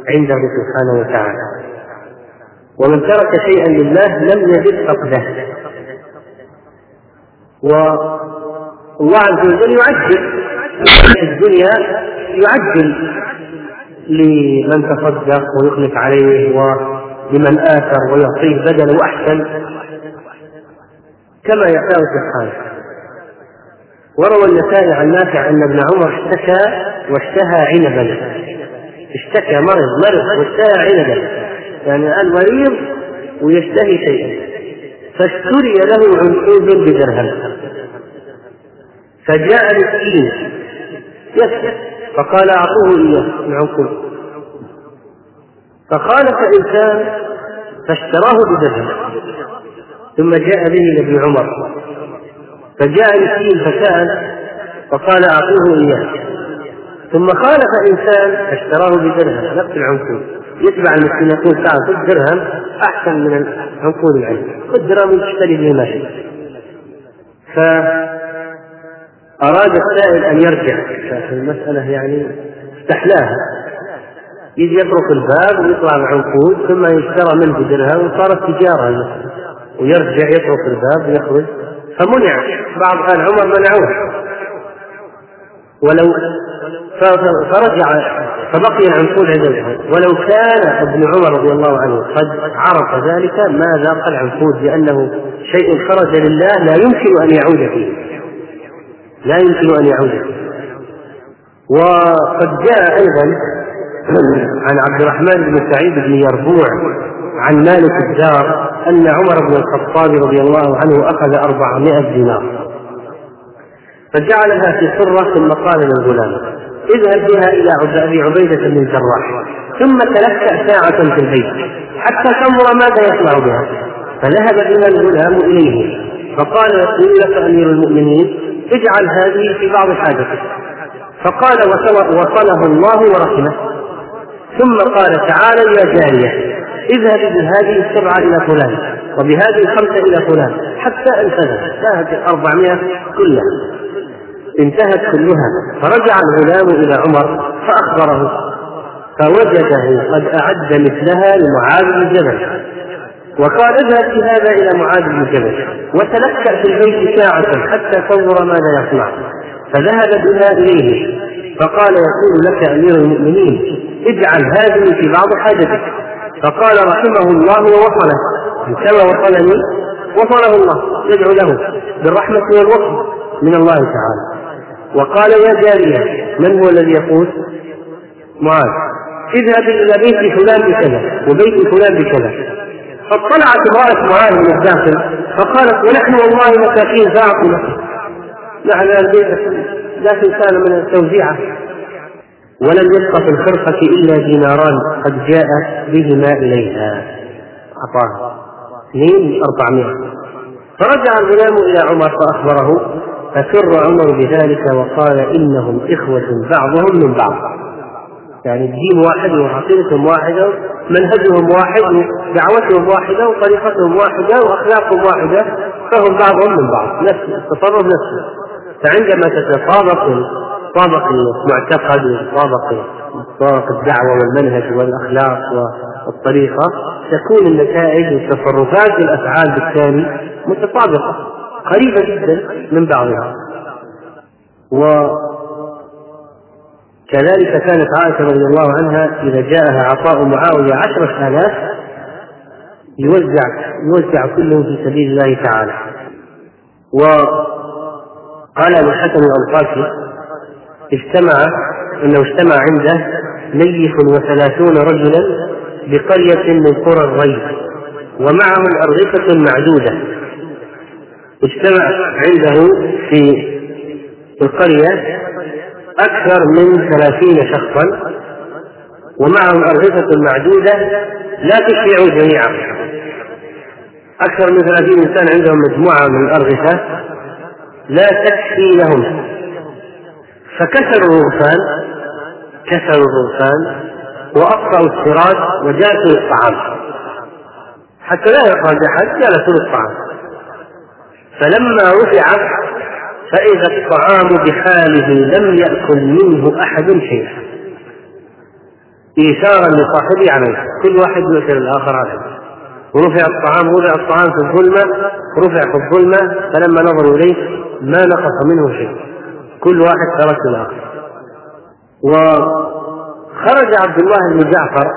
عنده سبحانه وتعالى. ومن ترك شيئا لله لم يجد فقده. والله عز وجل يعجل. في الدنيا يعجل لمن تصدق ويخلف عليه ولمن آثر ويعطيه بدلا وأحسن كما يشاء سبحانه وروى النسائي عن نافع أن ابن عمر اشتكى واشتهى عنبا. اشتكى مرض مرض واشتهى عنبا. يعني الآن مريض ويشتهي شيئا. فاشتري له عنقود بدرهم. فجاء مسكين يسأل فقال أعطوه إياه العنقود. فخالف إنسان فاشتراه بدرهم ثم جاء به إلى ابن عمر. فجاء مسكين فسأل فقال أعطوه إياه. ثم خالف إنسان فاشتراه بدرهم نفس العنقود. يتبع المسكين يقول تعال خذ درهم أحسن من العنقود العلم خذ درهم تشتري به ما شئت. أراد السائل أن يرجع. المسألة يعني استحلاها. يجي يطرق الباب ويطلع العنقود ثم يشترى منه درهم وصارت تجارة ويرجع يطرق الباب ويخرج. فمنع. بعض آل عمر منعوه. ولو فرجع فبقي العنقود عند ولو كان ابن عمر رضي الله عنه قد عرف ذلك ما ذاق العنقود لأنه شيء خرج لله لا يمكن أن يعود فيه. لا يمكن أن يعود وقد جاء أيضا عن عبد الرحمن بن سعيد بن يربوع عن مالك الدار أن عمر بن الخطاب رضي الله عنه أخذ أربعمائة دينار. فجعلها في صرة ثم قال للغلام إذهب بها إلى أبي عبيدة بن الجراح ثم تلكأ ساعة في البيت حتى تنظر ماذا يصنع بها. فذهب بها الغلام إليه فقال يقول لك أمير المؤمنين اجعل هذه في بعض حاجتك. فقال وصله الله ورحمه. ثم قال تعالى يا جارية اذهب بهذه السبعة إلى فلان وبهذه الخمسة إلى فلان حتى انتهت انتهت الأربعمائة كلها. انتهت كلها. فرجع الغلام إلى عمر فأخبره فوجده قد أعد مثلها لمعاذ بن جبل. وقال اذهب بهذا إلى معاذ بن جبل وتلكأ في البيت ساعة حتى تنظر ماذا يصنع. فذهب بها إليه فقال يقول لك أمير المؤمنين اجعل هذه في بعض حاجتك. فقال رحمه الله ووصله. كما وصلني. وصله الله. يدعو له بالرحمة والوصل من الله تعالى. وقال يا جارية من هو الذي يقول؟ معاذ. اذهب إلى بيت فلان بكذا وبيت فلان بكذا. فاطلعت امرأة معاذ من الداخل. فقالت ونحن والله مساكين باطلة نحن لكن كان من التوزيعة ولم يبق في الخرقة إلا ديناران قد جاء بهما إليها. أعطاها اثنين أربعمائة. فرجع الغلام إلى عمر فأخبره فسر عمر بذلك وقال إنهم إخوة بعضهم من بعض. يعني الدين واحد وعقيدتهم واحدة منهجهم واحد ودعوتهم واحدة وطريقتهم واحدة وأخلاقهم واحدة فهم بعضهم من بعض. نفس التصرف نفسه. فعندما تتطابق طابق المعتقد وطابق طابق الدعوة والمنهج والأخلاق والطريقة تكون النتائج والتصرفات والأفعال بالتالي متطابقة قريبة جدا من بعضها. وكذلك كانت عائشة رضي الله عنها إذا جاءها عطاء معاوية عشرة آلاف يوزع يوزع كله في سبيل الله تعالى. وقال ابو الحسن الانصاري اجتمع إنه اجتمع عنده نيف وثلاثون رجلا بقرية من قرى الري ومعهم أرغفة معدودة. اجتمع عنده في القرية أكثر من ثلاثين شخصا ومعهم أرغفة معدودة لا تشبع جميعا. أكثر من ثلاثين إنسان عندهم مجموعة من الأرغفة لا تكفي لهم. فكسروا الرغفان كسروا الرغفان وأبقوا السراج وجلسوا للطعام حتى لا يخرج أحد جلسوا للطعام فلما رفع فإذا الطعام بحاله لم يأكل منه أحد شيئا. إيثارا لصاحبه عليه. كل واحد يؤثر الآخر عليه. ورفع الطعام وضع الطعام في الظلمة رفع في الظلمة فلما نظروا إليه ما نقص منه شيء. كل واحد ترك الآخر. وخرج عبد الله بن جعفر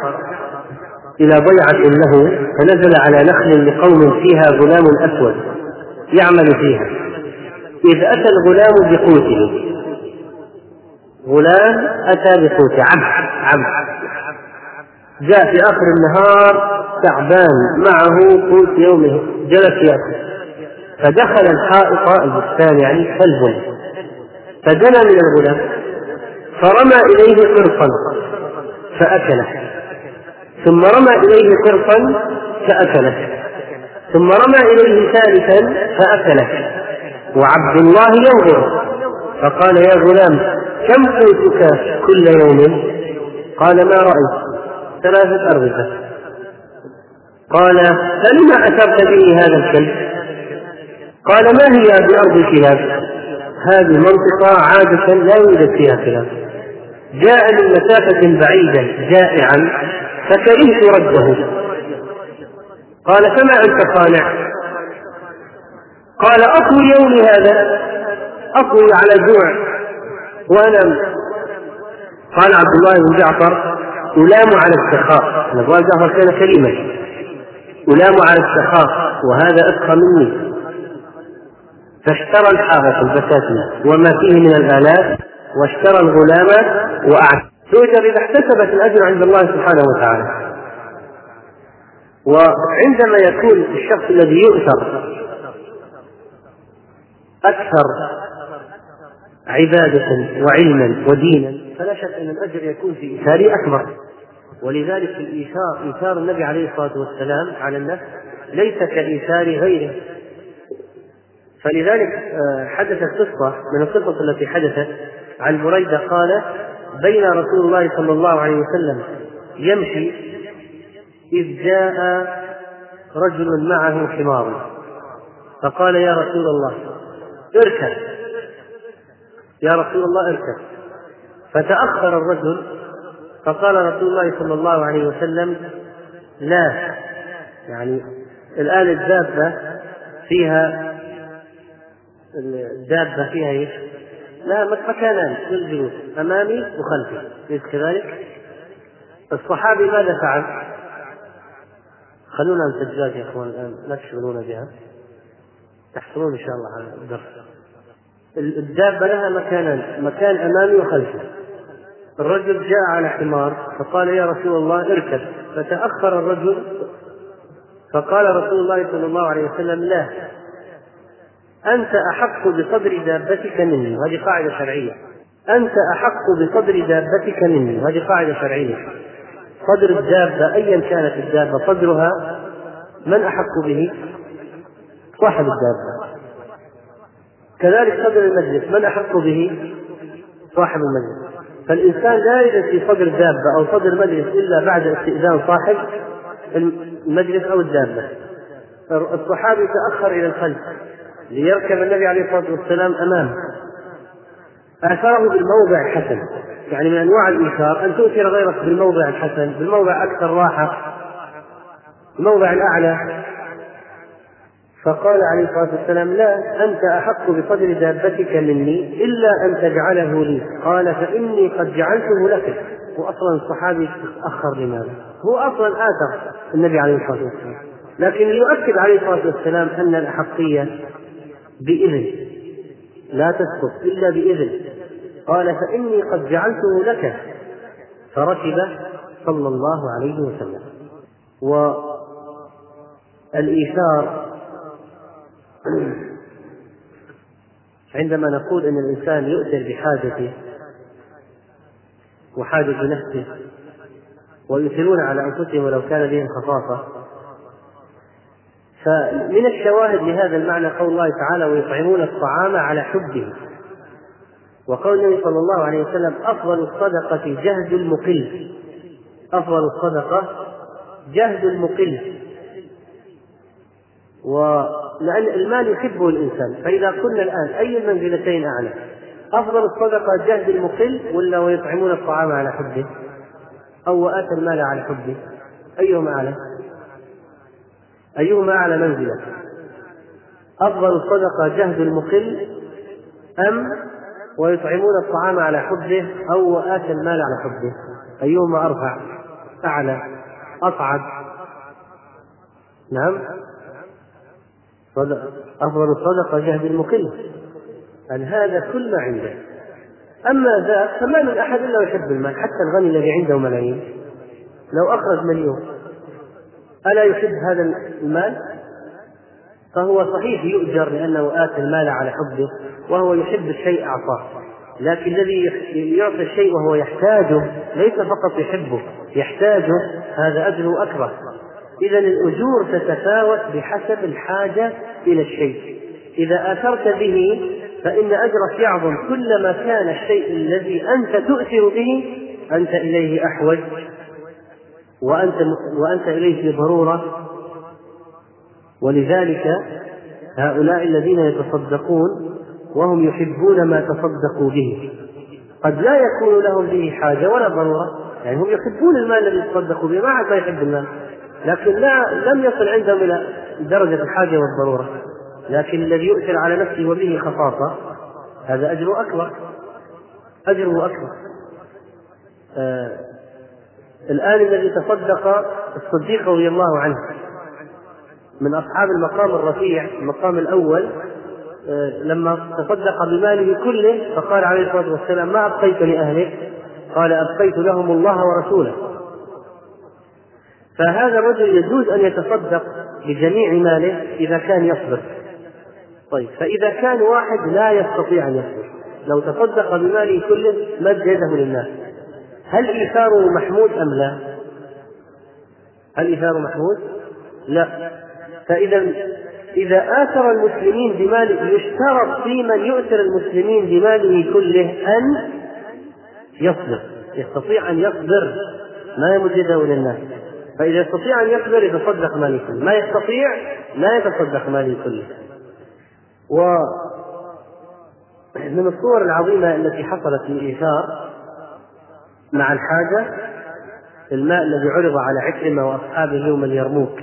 إلى ضيعة له فنزل على نخل لقوم فيها غلام أسود يعمل فيها. إذ أتى الغلام بقوته. غلام أتى بقوته. عبد عبد. جاء في آخر النهار تعبان معه قوت يومه جلس يأكل. فدخل الحائط البستان يعني كلب فدنا من الغلام فرمى إليه قرصا فأكله. ثم رمى إليه قرصا فأكله. ثم رمى إليه ثالثا فأكله. وعبد الله ينظر فقال يا غلام كم قوتك كل يوم؟ قال ما رأيت ثلاثة أرغفة. قال فلما أثرت به هذا الكلب؟ قال ما هي بأرض الكلاب؟ هذه منطقة عادة لا يوجد فيها كلاب جاء من مسافة بعيدة جائعا فكرهت رده. قال فما أنت صانع؟ قال أطوي يومي هذا أطوي على جوع. وأنا قال عبد الله بن جعفر ألام على السخاء. أبو جعفر كان كريما. ألام على السخاء وهذا أتقى مني. فاشترى الحائط البساتين وما فيه من الآلات واشترى الغلام وأعتق تؤجر إذا احتسبت الأجر عند الله سبحانه وتعالى. وعندما يكون الشخص الذي يؤثر أكثر عبادة وعلما ودينا فلا شك أن الأجر يكون في إيثاره أكبر. ولذلك الإيثار إيثار النبي عليه الصلاة والسلام على النفس ليس كإيثار غيره. فلذلك آه، حدثت قصة من القصص التي حدثت عن بريدة قال بين رسول الله صلى الله عليه وسلم يمشي إذ جاء رجل معه حمار. فقال يا رسول الله اركب. يا رسول الله اركب. فتأخر الرجل فقال رسول الله صلى الله عليه وسلم لا. يعني الآن الدابة فيها الدابة فيها إيش؟ لا مكانان للجلوس أمامي وخلفي أليس كذلك؟ الصحابي ماذا فعل؟ خلونا الزجاج يا أخوان الآن لا تشغلونا بها تحصلون إن شاء الله على الدرس الدابة لها مكانان مكان أمامي وخلفي الرجل جاء على حمار فقال يا رسول الله اركب فتأخر الرجل فقال رسول الله صلى الله عليه وسلم لا أنت أحق بصدر دابتك مني وهذه قاعدة شرعية. أنت أحق بصدر دابتك مني وهذه قاعدة شرعية. صدر الدابة أيا كانت الدابة صدرها من أحق به؟ صاحب الدابة. كذلك صدر المجلس من أحق به؟ صاحب المجلس. فالإنسان لا يجلس في صدر دابة أو صدر مجلس إلا بعد استئذان صاحب المجلس أو الدابة. الصحابي تأخر إلى الخلف. ليركب النبي عليه الصلاة والسلام أمامه آثره بالموضع الحسن. يعني من أنواع الإيثار أن تؤثر غيرك بالموضع الحسن بالموضع أكثر راحة الموضع الأعلى. فقال عليه الصلاة والسلام لا أنت أحق بصدر دابتك مني إلا أن تجعله لي. قال فإني قد جعلته لك. وأصلا الصحابي تأخر لماذا؟ هو أصلا آثر النبي عليه الصلاة والسلام. لكن يؤكد عليه الصلاة والسلام أن الأحقية بإذن لا تسقط إلا بإذن قال فإني قد جعلته لك. فركب صلى الله عليه وسلم. والإيثار عندما نقول إن الإنسان يؤثر بحاجته وحاجة نفسه ويؤثرون على أنفسهم ولو كان بهم خصاصة فمن الشواهد لهذا المعنى قول الله تعالى ويطعمون الطعام على حبه وقول النبي صلى الله عليه وسلم أفضل الصدقة جهد المقل أفضل الصدقة جهد المقل. ولأن المال يحبه الإنسان. فإذا قلنا الآن أي المنزلتين أعلى؟ أفضل الصدقة جهد المقل ولا ويطعمون الطعام على حبه أو وآتى المال على حبه أيهما أعلى؟ أيهما أعلى منزلة؟ أفضل الصدقة جهد المقل أم ويطعمون الطعام على حبه أو وآتى المال على حبه؟ أيهما أرفع؟ أعلى؟ أصعد نعم؟ أفضل الصدقة جهد المقل. أن هذا كل ما عنده. أما ذاك فما من أحد إلا يحب المال حتى الغني الذي عنده ملايين. لو أخرج مليون. ألا يحب هذا المال؟ فهو صحيح يؤجر لأنه آتى المال على حبه وهو يحب الشيء أعطاه. لكن الذي يعطي الشيء وهو يحتاجه ليس فقط يحبه يحتاجه هذا أجره أكبر إذا الأجور تتفاوت بحسب الحاجة إلى الشيء. إذا آثرت به فإن أجرك يعظم كلما كان الشيء الذي أنت تؤثر به أنت إليه أحوج. وأنت وأنت إليه بضرورة ولذلك هؤلاء الذين يتصدقون وهم يحبون ما تصدقوا به. قد لا يكون لهم به حاجة ولا ضرورة. يعني هم يحبون المال الذي يتصدقوا به ما حد ما يحب المال. لكن لا لم يصل عندهم إلى درجة الحاجة والضرورة. لكن الذي يؤثر على نفسه وبه خصاصة هذا أجره أكبر. أجره أكبر. آه الآن الذي تصدق الصديق رضي الله عنه من أصحاب المقام الرفيع المقام الأول آه لما تصدق بماله كله فقال عليه الصلاة والسلام ما أبقيت لأهلك قال أبقيت لهم الله ورسوله. فهذا الرجل يجوز أن يتصدق بجميع ماله إذا كان يصبر. طيب فإذا كان واحد لا يستطيع أن يصبر لو تصدق بماله كله مد يده للناس. هل إيثاره محمود أم لا؟ هل إيثاره محمود؟ لا فإذا إذا آثر المسلمين بماله يشترط في من يؤثر المسلمين بماله كله أن يصبر يستطيع أن يصبر ما يمد يده للناس فإذا يستطيع أن يقبل يتصدق ماله كله ما يستطيع لا يتصدق ماله كله و من الصور العظيمة التي حصلت في الإيثار مع الحاجة الماء الذي عرض على عكرمة وأصحابه يوم اليرموك.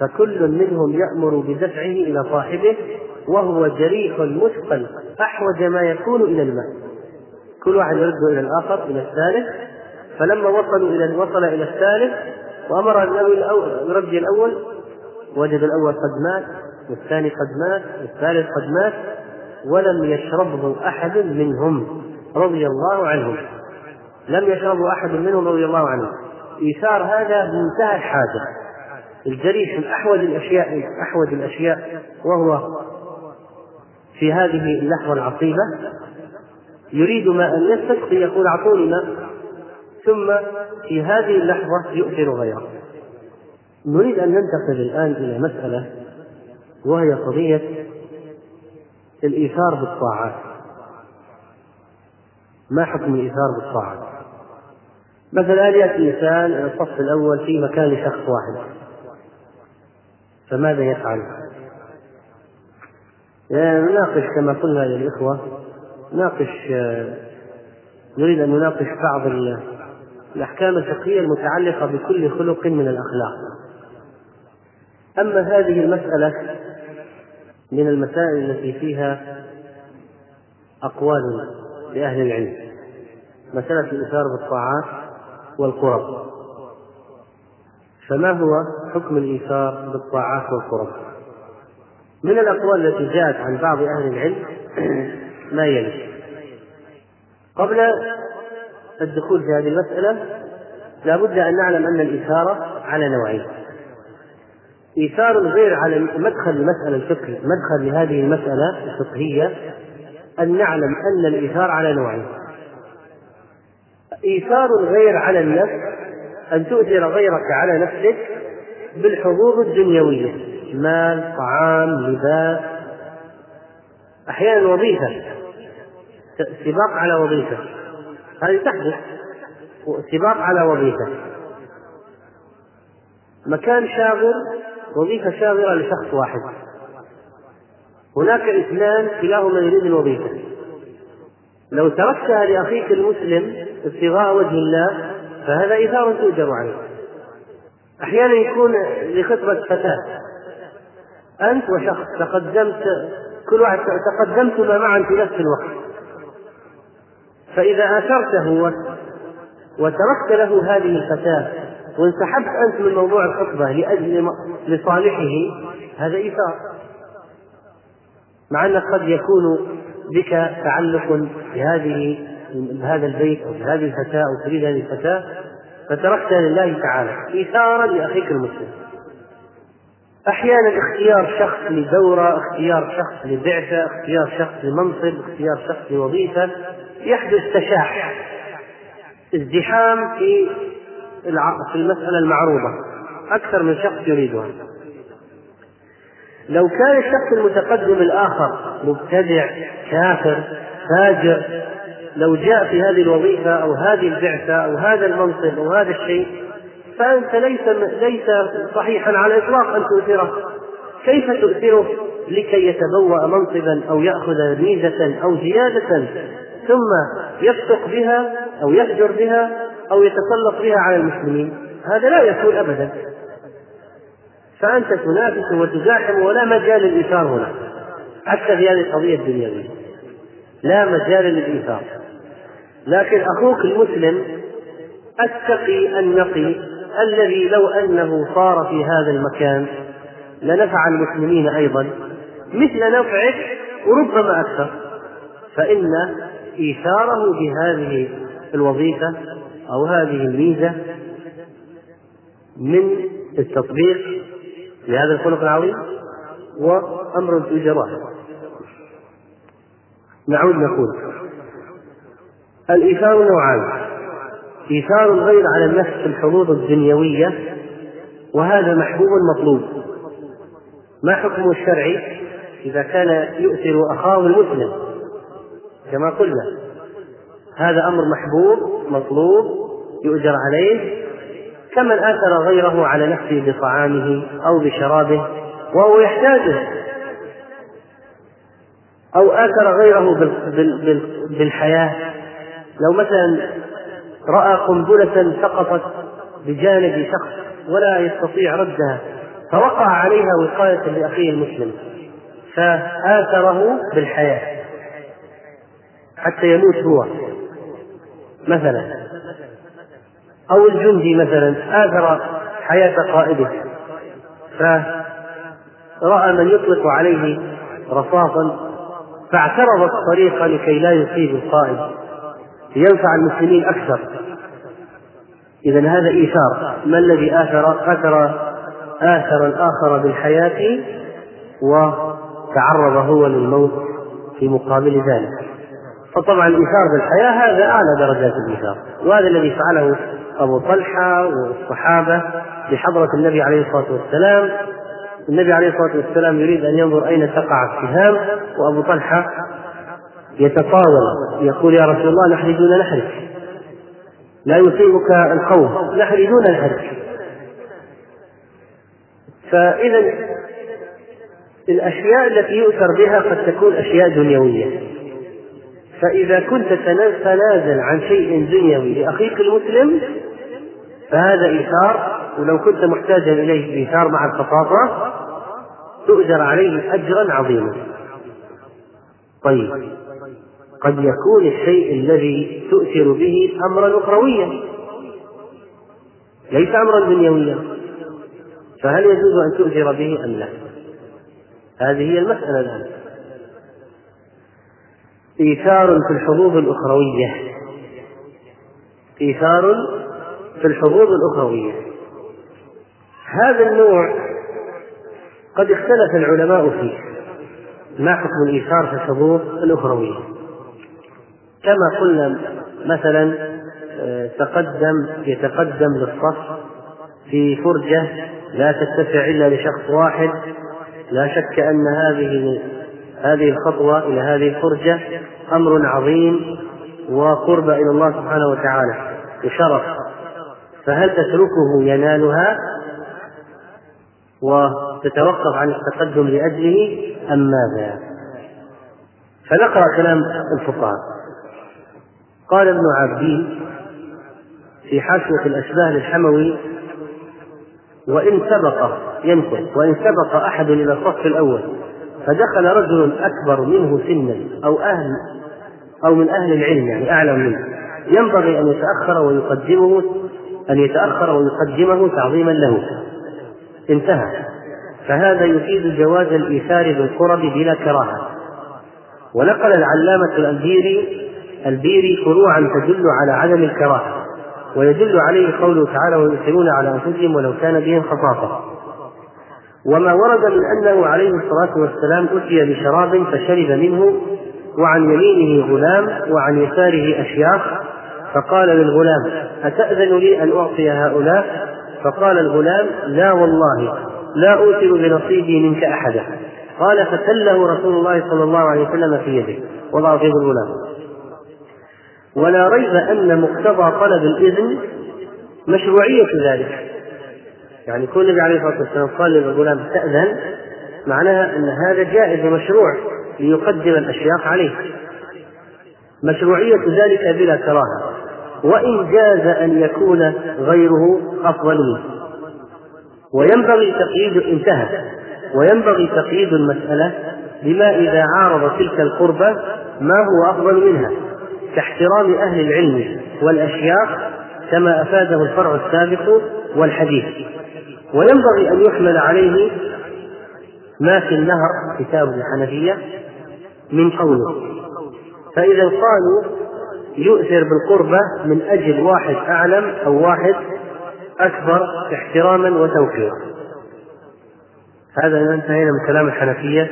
فكل منهم يأمر بدفعه إلى صاحبه وهو جريح مثقل أحوج ما يكون إلى الماء. كل واحد يرده إلى الآخر إلى الثالث. فلما وصلوا إلى وصل إلى الثالث وأمر النبي يرجي الأول وجد الأول قد مات والثاني قد مات والثالث قد مات ولم يشربه أحد منهم رضي الله عنهم. لم يشربه أحد منهم رضي الله عنهم إيثار هذا بمنتهى الحاجة. الجريح من أحوج الأشياء أحوج الأشياء وهو في هذه اللحظة العصيبة يريد ماء يستسقي يقول أعطوني ماء ثم في هذه اللحظة يؤثر غيره. نريد أن ننتقل الآن إلى مسألة وهي قضية الإيثار بالطاعات. ما حكم الإيثار بالطاعة؟ مثلا يأتي إنسان الصف الأول في مكان لشخص واحد فماذا يفعل؟ يعني نناقش كما قلنا للإخوة نناقش نريد أن نناقش بعض الأحكام الفقهية المتعلقة بكل خلق من الأخلاق أما هذه المسألة من المسائل التي فيها أقوال لأهل العلم مسألة الإثار بالطاعات والقرب. فما هو حكم الإيثار بالطاعات والقرب؟ من الأقوال التي جاءت عن بعض أهل العلم ما يلي؟ قبل الدخول في هذه المسألة لا بد أن نعلم أن الإثارة على نوعين. إيثار غير على مدخل المسألة الفقهي مدخل لهذه المسألة الفقهية أن نعلم أن الإيثار على نوعين. إيثار غير على النفس أن تؤثر غيرك على نفسك بالحظوظ الدنيوية مال طعام لباس. أحيانا وظيفة سباق على وظيفة. هذه تحدث. سباق على وظيفة. مكان شاغر وظيفة شاغرة لشخص واحد. هناك اثنان كلاهما يريد الوظيفة. لو تركتها لأخيك المسلم ابتغاء وجه الله فهذا إيثار تؤجر عليه. أحيانا يكون لخطبة فتاة. أنت وشخص تقدمت كل واحد تقدمتما معا في نفس الوقت. فإذا آثرته وتركت له هذه الفتاة وانسحبت أنت من موضوع الخطبة لأجل لصالحه هذا إيثار مع أنك قد يكون بك تعلق بهذه بهذا البيت أو بهذه الفتاة أو تريد هذه الفتاة فتركتها لله تعالى. إيثارا لأخيك المسلم. أحيانا اختيار شخص لدورة اختيار شخص لبعثة اختيار شخص لمنصب اختيار شخص لوظيفة يحدث تشاح ازدحام في في المسألة المعروضة. أكثر من شخص يريدها. لو كان الشخص المتقدم الآخر مبتدع كافر فاجر لو جاء في هذه الوظيفة أو هذه البعثة أو هذا المنصب أو هذا الشيء فأنت ليس ليس صحيحا على الإطلاق أن تؤثره. كيف تؤثره؟ لكي يتبوأ منصبا أو يأخذ ميزة أو زيادة ثم يفسق بها أو يهجر بها أو يتسلط بها على المسلمين. هذا لا يكون أبدا. فأنت تنافس وتزاحم ولا مجال للإيثار هنا حتى في هذه القضية الدنيوية. لا مجال للإيثار. لكن أخوك المسلم التقي النقي الذي لو أنه صار في هذا المكان لنفع المسلمين أيضا مثل نفعك وربما أكثر. فإن إيثاره بهذه الوظيفة أو هذه الميزة من التطبيق لهذا الخلق العظيم وأمر تؤجر نعود نقول الإيثار نوعان إيثار الغير على النفس في الحظوظ الدنيوية وهذا محبوب مطلوب. ما حكمه الشرعي إذا كان يؤثر أخاه المسلم؟ كما قلنا هذا أمر محبوب مطلوب يؤجر عليه كمن آثر غيره على نفسه بطعامه أو بشرابه وهو يحتاجه أو آثر غيره بالحياة. لو مثلا رأى قنبلة سقطت بجانب شخص ولا يستطيع ردها فوقع عليها وقاية لأخيه المسلم فآثره بالحياة حتى يموت هو مثلا. أو الجندي مثلا آثر حياة قائده. فرأى من يطلق عليه رصاصا فاعترض الطريق لكي لا يصيب القائد. لينفع المسلمين أكثر. إذا هذا إيثار. ما الذي آثر؟ آثر آثر الآخر بالحياة وتعرض هو للموت في مقابل ذلك. فطبعا الإيثار بالحياة هذا أعلى درجات الإيثار. وهذا الذي فعله أبو طلحة والصحابة بحضرة النبي عليه الصلاة والسلام. النبي عليه الصلاة والسلام يريد أن ينظر أين تقع السهام وأبو طلحة يتطاول يقول يا رسول الله نحن دون نحرك. لا يصيبك الخوف نحن دون نحرك. فإذا الأشياء التي يؤثر بها قد تكون أشياء دنيوية. فإذا كنت تتنازل عن شيء دنيوي لأخيك المسلم فهذا إيثار ولو كنت محتاجا إليه إيثار مع الخصاصة تؤجر عليه أجرا عظيما طيب قد يكون الشيء الذي تؤثر به أمرا أخرويا ليس أمرا دنيويا فهل يجوز أن تؤثر به أم لا؟ هذه هي المسألة الآن إيثار في الحظوظ الأخروية. إيثار في الحظوظ الأخروية. هذا النوع قد اختلف العلماء فيه. ما حكم الإيثار في الحظوظ الأخروية؟ كما قلنا مثلا آه، تقدم يتقدم للصف في فرجة لا تتسع إلا لشخص واحد. لا شك أن هذه هذه الخطوة إلى هذه الفرجة أمر عظيم وقرب إلى الله سبحانه وتعالى وشرف فهل تتركه ينالها وتتوقف عن التقدم لأجله أم ماذا؟ فنقرأ كلام الفقهاء قال ابن عابدين في حاشية الأشباه للحموي وإن سبق ينقل وإن سبق أحد إلى الصف الأول فدخل رجل أكبر منه سنا أو أهل أو من أهل العلم يعني أعلم منه. ينبغي أن يتأخر ويقدمه أن يتأخر ويقدمه تعظيما له. انتهى. فهذا يفيد جواز الإيثار بالقرب بلا كراهة. ونقل العلامة البيري البيري فروعا تدل على عدم الكراهة. ويدل عليه قوله تعالى ويؤثرون على أنفسهم ولو كان بهم خصاصة. وما ورد من أنه عليه الصلاة والسلام أتي بشراب فشرب منه وعن يمينه غلام وعن يساره أشياخ. فقال للغلام أتأذن لي أن أعطي هؤلاء؟ فقال الغلام لا والله لا أوثر بنصيبي منك أحدا. قال فتله رسول الله صلى الله عليه وسلم في يده. وضع في الغلام. ولا ريب أن مقتضى طلب الإذن مشروعية ذلك. يعني كل النبي عليه الصلاة والسلام قال للغلام تأذن معناها أن هذا جائز ومشروع ليقدم الأشياخ عليه. مشروعية ذلك بلا كراهة. وإن جاز أن يكون غيره أفضل منه. وينبغي تقييد انتهى. وينبغي تقييد المسألة بما إذا عارض تلك القربة ما هو أفضل منها. كاحترام أهل العلم والأشياخ كما أفاده الفرع السابق والحديث. وينبغي أن يحمل عليه ما في النهر كتاب الحنفية من قوله. فإذا قالوا يؤثر بالقربة من أجل واحد أعلم أو واحد أكبر احتراما وتوقيرا هذا انتهينا من كلام الحنفية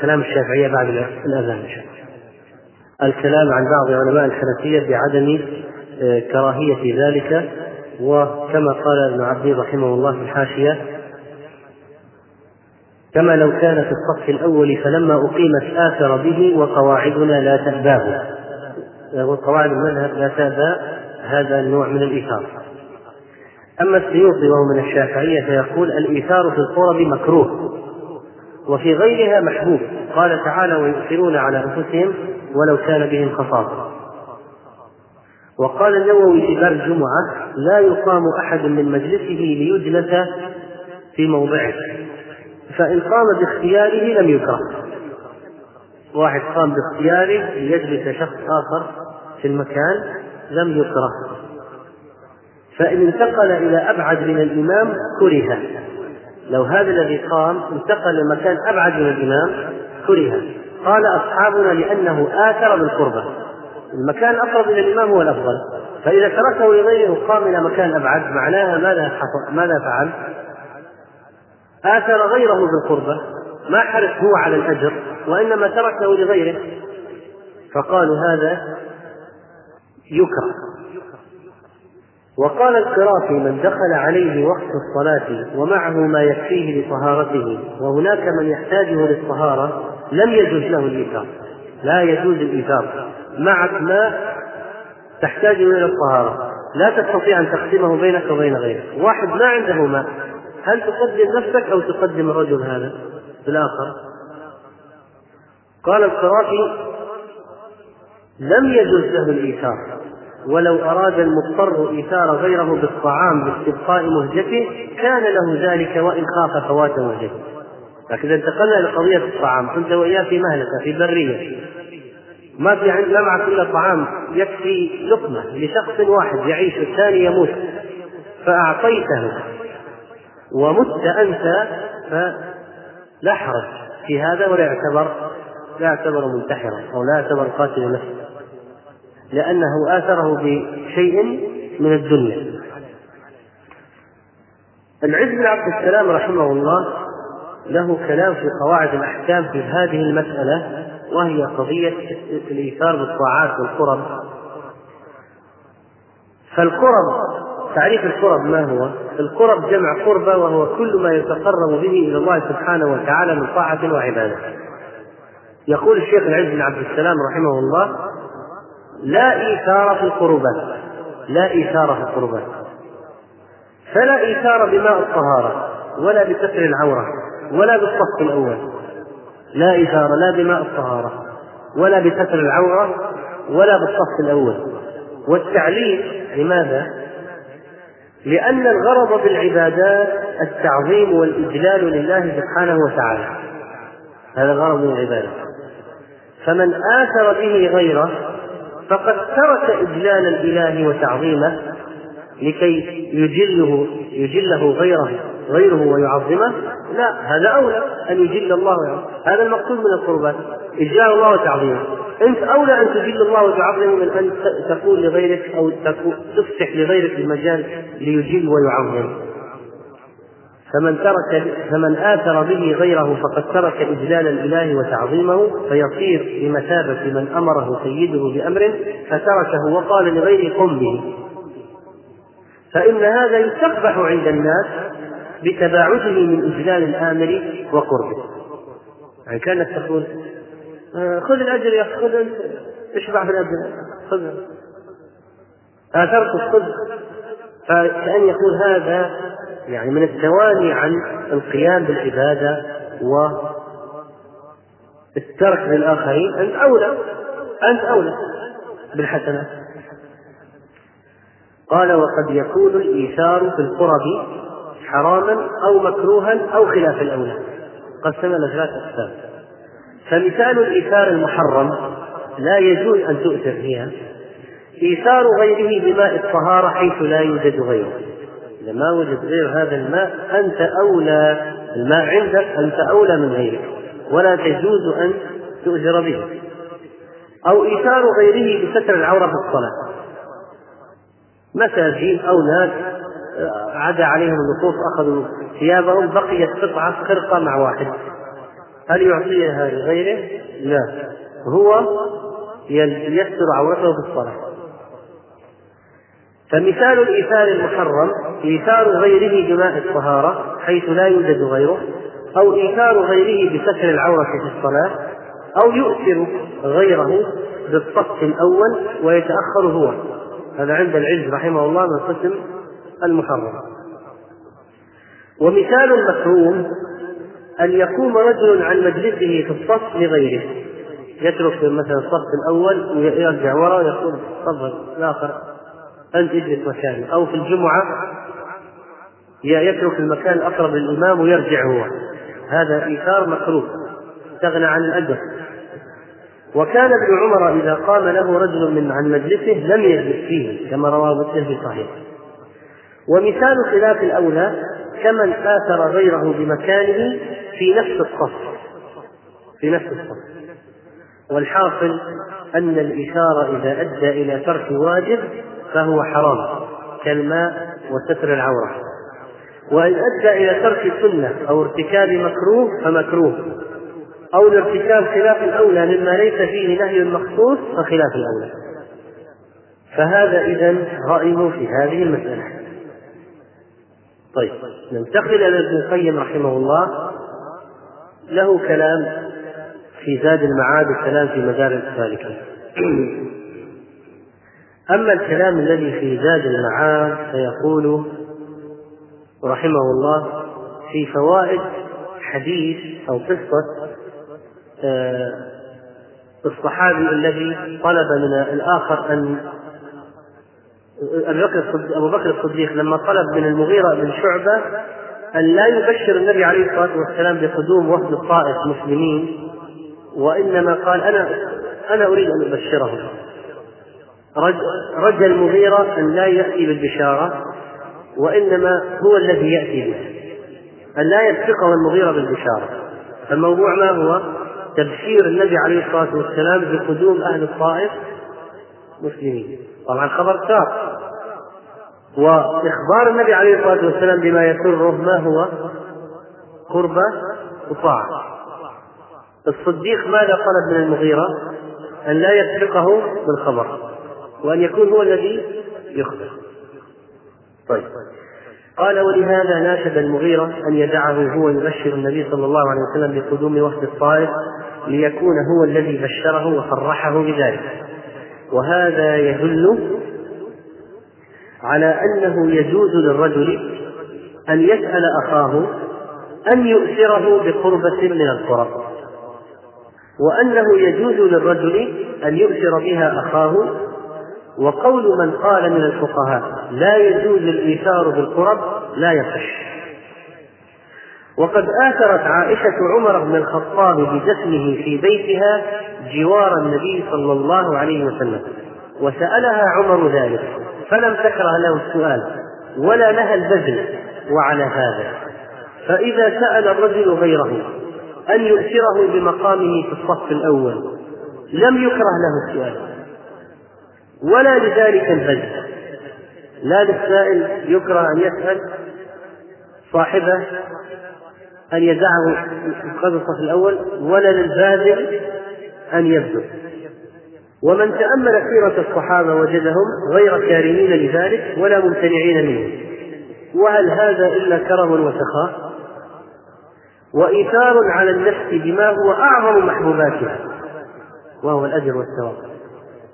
كلام الشافعية بعد الأذان إن شاء الله. الكلام عن بعض علماء الحنفية بعدم آه، كراهية ذلك وكما قال ابن عبد رحمه الله في الحاشية كما لو كان في الصف الأول فلما أقيمت آثر به وقواعدنا لا تأباه. وقواعد المذهب لا تأبى هذا النوع من الإيثار. أما السيوطي وهو من الشافعية فيقول الإيثار في القرب مكروه وفي غيرها محبوب. قال تعالى ويؤثرون على أنفسهم ولو كان بهم خصاصة وقال النووي في باب الجمعة لا يقام أحد من مجلسه ليجلس في موضعه. فإن قام باختياره لم يكره واحد قام باختياره ليجلس شخص آخر في المكان لم يكره فإن انتقل إلى أبعد من الإمام كره. لو هذا الذي قام انتقل لمكان أبعد من الإمام كره. قال أصحابنا لأنه آثر بالقربة. المكان الأقرب إلى الإمام هو الأفضل. فإذا تركه لغيره قام إلى مكان أبعد معناها ماذا ماذا فعل؟ آثر غيره بالقربة ما حرص هو على الأجر وإنما تركه لغيره. فقالوا هذا يكره. وقال القرافي من دخل عليه وقت الصلاة ومعه ما يكفيه لطهارته وهناك من يحتاجه للطهارة لم يجوز له الإيثار. لا يجوز الإيثار. معك ماء تحتاج إلى الطهارة. لا تستطيع أن تقسمه بينك وبين غيرك. واحد ما عنده ماء. هل تقدم نفسك أو تقدم الرجل هذا؟ الآخر قال القرافي لم يجوز له الإيثار. ولو أراد المضطر إيثار غيره بالطعام باستبقاء مهجته كان له ذلك وإن خاف فوات مهجته. لكن إذا انتقلنا لقضية الطعام كنت وإياه في مهلكة في برية. ما في عند لا معك إلا طعام يكفي لقمة لشخص واحد يعيش والثاني يموت. فأعطيته ومت أنت فلا حرج في هذا ولا يعتبر لا يعتبر منتحرا أو لا يعتبر قاتل نفسه. لأنه آثره بشيء من الدنيا. العز بن عبد السلام رحمه الله له كلام في قواعد الأحكام في هذه المسألة. وهي قضية الإيثار بالطاعات والقرب فالقرب تعريف القرب ما هو؟ القرب جمع قربة وهو كل ما يتقرب به إلى الله سبحانه وتعالى من طاعة وعبادة. يقول الشيخ العز بن عبد السلام رحمه الله لا إيثار في القربات لا إيثار في القربات فلا إيثار بماء الطهارة ولا بستر العورة ولا بالصف الأول. لا إيثار لا بماء الطهارة ولا بستر العورة ولا بالصف الأول. والتعليل لماذا؟ لأن الغرض بالعبادات التعظيم والإجلال لله سبحانه وتعالى. هذا غرض العبادة. فمن آثر به غيره فقد ترك إجلال الإله وتعظيمه لكي يجله يجله غيره غيره ويعظمه لا هذا أولى أن يجل الله ويعظمه هذا المقصود من القربات إجلال الله وتعظيمه. أنت أولى أن تجل الله وتعظمه من أن تقول لغيرك أو تفتح لغيرك المجال ليجل ويعظم. فمن ترك فمن آثر به غيره فقد ترك إجلال الإله وتعظيمه فيصير بمثابة من أمره سيده بأمر فتركه وقال لغيره قم به فإن هذا يستقبح عند الناس بتباعده من إجلال الآمر وقربه. يعني كانت تقول آه، خذ الأجر يا أخي خذ اشبع في الأجر خذ. آثرت خذ. فكأن يقول هذا يعني من التواني عن القيام بالعبادة والترك للآخرين. أنت أولى أنت أولى بالحسنات. قال وقد يكون الإيثار في القرب حراما أو مكروها أو خلاف الأولى. قسم إلى ثلاث أقسام. فمثال الإيثار المحرم لا يجوز أن تؤثر فيها. إيثار غيره بماء الطهارة حيث لا يوجد غيره. إذا ما وجد غير هذا الماء أنت أولى. الماء عندك أنت أولى من غيرك. ولا تجوز أن تؤجر به. أو إيثار غيره بستر العورة في الصلاة. مساجين أو ناس عدا عليهم النصوص أخذوا ثيابهم بقيت قطعة خرقة مع واحد. هل يعطيها لغيره؟ لا. هو يستر عورته في الصلاة. فمثال الإيثار المحرم إيثار غيره بماء الطهارة حيث لا يوجد غيره أو إيثار غيره بستر العورة في الصلاة أو يؤثر غيره بالصف الأول ويتأخر هو. هذا عند العز رحمه الله من قسم المحرم. ومثال المكروه أن يقوم رجل عن مجلسه في الصف لغيره. يترك مثلا الصف الأول ويرجع وراء ويقول تفضل الآخر أنت اجلس مكاني. أو في الجمعة يترك المكان الأقرب للإمام ويرجع هو. هذا إيثار مكروه استغنى عن الأجر وكان ابن عمر إذا قام له رجل من عن مجلسه لم يجلس فيه كما رواه مسلم في صحيح ومثال خلاف الأولى كمن آثر غيره بمكانه في نفس الصف. في نفس الصف. والحاصل أن الإشارة إذا أدى إلى ترك واجب فهو حرام كالماء وستر العورة. وإن أدى إلى ترك سنة أو ارتكاب مكروه فمكروه. أو لارتكاب خلاف الأولى مما ليس فيه نهي مخصوص فخلاف الأولى. فهذا إذا رأيه في هذه المسألة. طيب ننتقل إلى ابن القيم رحمه الله. له كلام في زاد المعاد الكلام في مدارج السالكين. أما الكلام الذي في زاد المعاد فيقول رحمه الله في فوائد حديث أو قصة الصحابي الذي طلب من الآخر أن أبو بكر الصديق لما طلب من المغيرة بن شعبة أن لا يبشر النبي عليه الصلاة والسلام بقدوم وفد الطائف مسلمين وإنما قال أنا أنا أريد أن أبشرهم رجى المغيرة أن لا يأتي بالبشارة وإنما هو الذي يأتي بها أن لا يسبقه المغيرة بالبشارة. الموضوع ما هو؟ تبشير النبي عليه الصلاة والسلام بقدوم أهل الطائف مسلمين. طبعا خبر سار وإخبار النبي عليه الصلاة والسلام بما يسره ما هو؟ قربة وطاعة. الصديق ماذا طلب من المغيرة؟ أن لا يسبقه بالخبر وأن يكون هو الذي يخبر. طيب. قال ولهذا ناشد المغيرة أن يدعه هو يبشر النبي صلى الله عليه وسلم بقدوم وفد الطائف ليكون هو الذي بشره وصرحه بذلك. وهذا يدل على أنه يجوز للرجل أن يسأل أخاه أن يؤثره بقربة من القرب وأنه يجوز للرجل أن يؤثر بها أخاه. وقول من قال من الفقهاء لا يجوز الإيثار بالقرب لا يصح. وقد آثرت عائشة عمر بن الخطاب بدفنه في بيتها جوار النبي صلى الله عليه وسلم وسألها عمر ذلك فلم تكره له السؤال ولا لها البذل وعلى هذا. فإذا سأل الرجل غيره أن يؤثره بمقامه في الصف الأول لم يكره له السؤال ولا لذلك البذل. لا للسائل يكره أن يسأل صاحبه أن يدعه قبل الصف الأول ولا للباذل أن يبذل. ومن تأمل سيرة الصحابة وجدهم غير كارهين لذلك ولا ممتنعين منه. وهل هذا إلا كرم وسخاء؟ وإيثار على النفس بما هو أعظم محبوباتها وهو الأجر والثواب.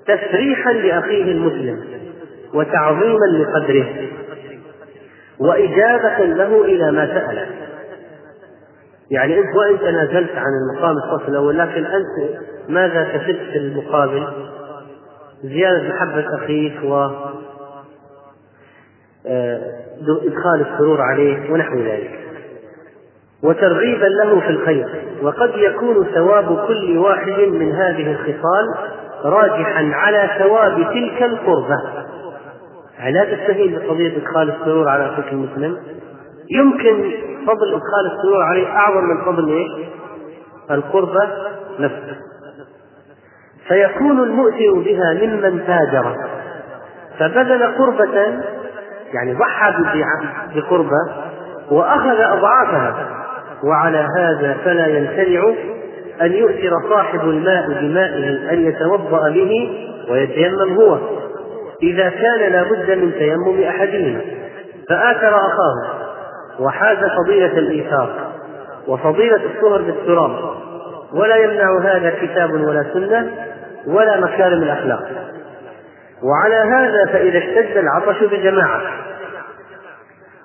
تفريحا لأخيه المسلم وتعظيما لقدره وإجابة له إلى ما سأله. يعني أنت وإن تنازلت عن المقام الصف الأول لكن أنت ماذا كسبت في المقابل؟ زيادة محبة أخيك و آه، إدخال السرور عليه ونحو ذلك. وترغيبا له في الخير. وقد يكون ثواب كل واحد من هذه الخصال راجحا على ثواب تلك القربة. يعني لا تستهين بقضية إدخال السرور على أخيك المسلم يمكن فضل إدخال السرور عليه أعظم من فضل إيش؟ القربة نفسه. فيكون المؤثر بها ممن تاجر. فبذل قربة يعني ضحى بقربة وأخذ أضعافها. وعلى هذا فلا يمتنع أن يؤثر صاحب الماء بمائه أن يتوضأ به ويتيمم هو. إذا كان لا بد من تيمم أحدهما. فآثر أخاه. وحاز فضيلة الإيثار وفضيلة الصهر بالتراب ولا يمنع هذا كتاب ولا سنة ولا مكارم الأخلاق. وعلى هذا فإذا اشتد العطش بجماعة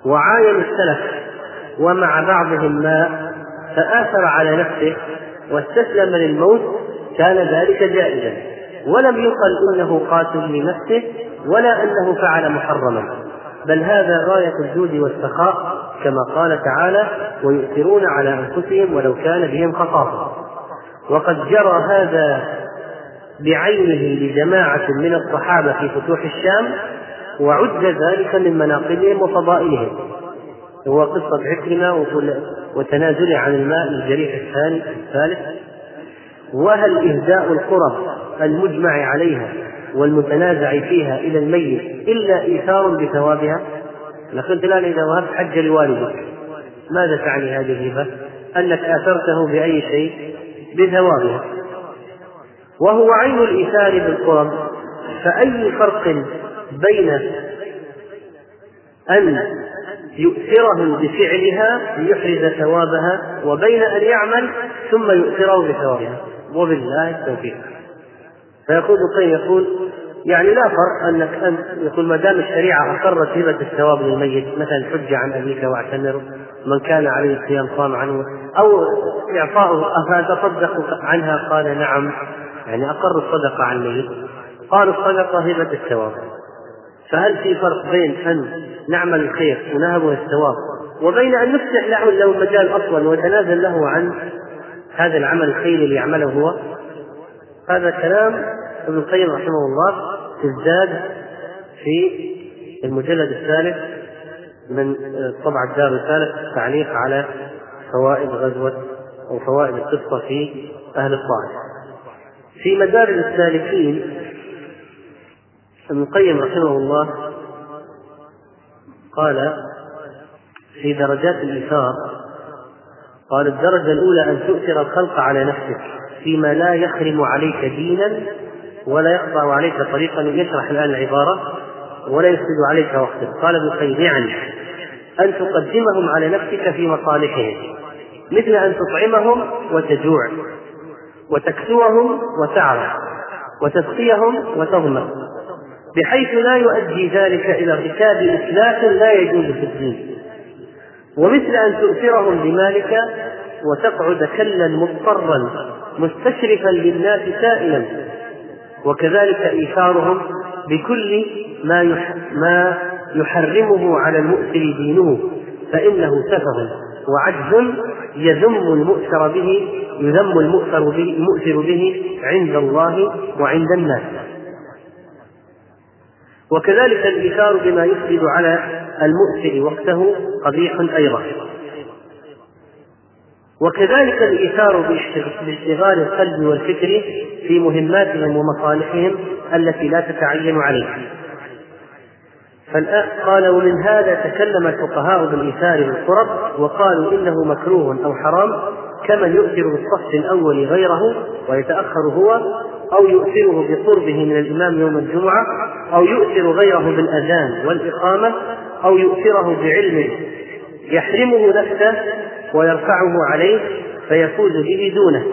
وعاين السلف ومع بعضهم ماء فآثر على نفسه واستسلم للموت كان ذلك جائزا. ولم يقل إنه قاتل لنفسه ولا إنه فعل محرما. بل هذا غاية الجود والسخاء كما قال تعالى ويؤثرون على أنفسهم ولو كان بهم خصاصة. وقد جرى هذا بعينه لجماعة من الصحابة في فتوح الشام وعد ذلك من مناقبهم وفضائلهم. هو قصة عكرمة وتنازله عن الماء الجريح الثاني الثالث. وهل إهداء القرب المجمع عليها والمتنازع فيها إلى الميت إلا إيثار بثوابها؟ لكن أنت الآن إذا وهبت حج لوالدك. ماذا تعني هذه الهبة؟ أنك آثرته بأي شيء؟ بثوابها. وهو عين الإيثار بالقرب. فأي فرق بين أن يؤثرهم بفعلها ليحرز ثوابها وبين أن يعمل ثم يؤثره بثوابها؟ وبالله التوفيق. فيقول ابن يقول يعني لا فرق أنك انت يقول ما دام الشريعة أقرت هبه الثواب للميت مثلا حج عن أبيك واعتمر من كان عليه صيام صام عنه أو اعطاؤه افاتصدق عنها؟ قال نعم. يعني أقر الصدقة عن الميت. قالوا الصدقة هبه الثواب فهل في فرق بين أن نعمل الخير ونهبه الثواب وبين أن نفتح له له مجال أصلا ونتنازل له عن هذا العمل الخيري اللي يعمله هو؟ هذا كلام ابن القيم رحمه الله. ازداد في المجلد الثالث من طبع الدار الثالث تعليق على فوائد غزوة أو فوائد القصة في أهل الطائف. في مدارج السالكين ابن القيم رحمه الله قال في درجات الإيثار قال الدرجة الأولى أن تؤثر الخلق على نفسك فيما لا يخرم عليك دينا ولا يقطع عليك طريقا يشرح الآن العبارة ولا يفسد عليك وقتا. قال ابن القيم يعني أن تقدمهم على نفسك في مصالحهم مثل أن تطعمهم وتجوع وتكسوهم وتعرف وتسقيهم وتظمأ بحيث لا يؤدي ذلك إلى ارتكاب إسلاف لا يجوز في الدين. ومثل أن تؤثرهم بمالك وتقعد كلا مضطرا مستشرفا للناس سائلا. وكذلك إيثارهم بكل ما ما يحرمه على المؤثر دينه فإنه سفه وعجز يذم المؤثر به يذم المؤثر به المؤثر به عند الله وعند الناس. وكذلك الإيثار بما يفسد على المؤثر وقته قبيح أيضا. وكذلك الإيثار باشتغال القلب والفكر في مهماتهم ومصالحهم التي لا تتعين عليه فالآن قال ومن هذا تكلم الفقهاء بالإيثار بالقرب وقالوا إنه مكروه أو حرام كمن يؤثر بالصف الأول غيره ويتأخر هو أو يؤثره بقربه من الإمام يوم الجمعة أو يؤثر غيره بالأذان والإقامة أو يؤثره بعلم يحرمه نفسه ويرفعه عليه فيفوز به دونه.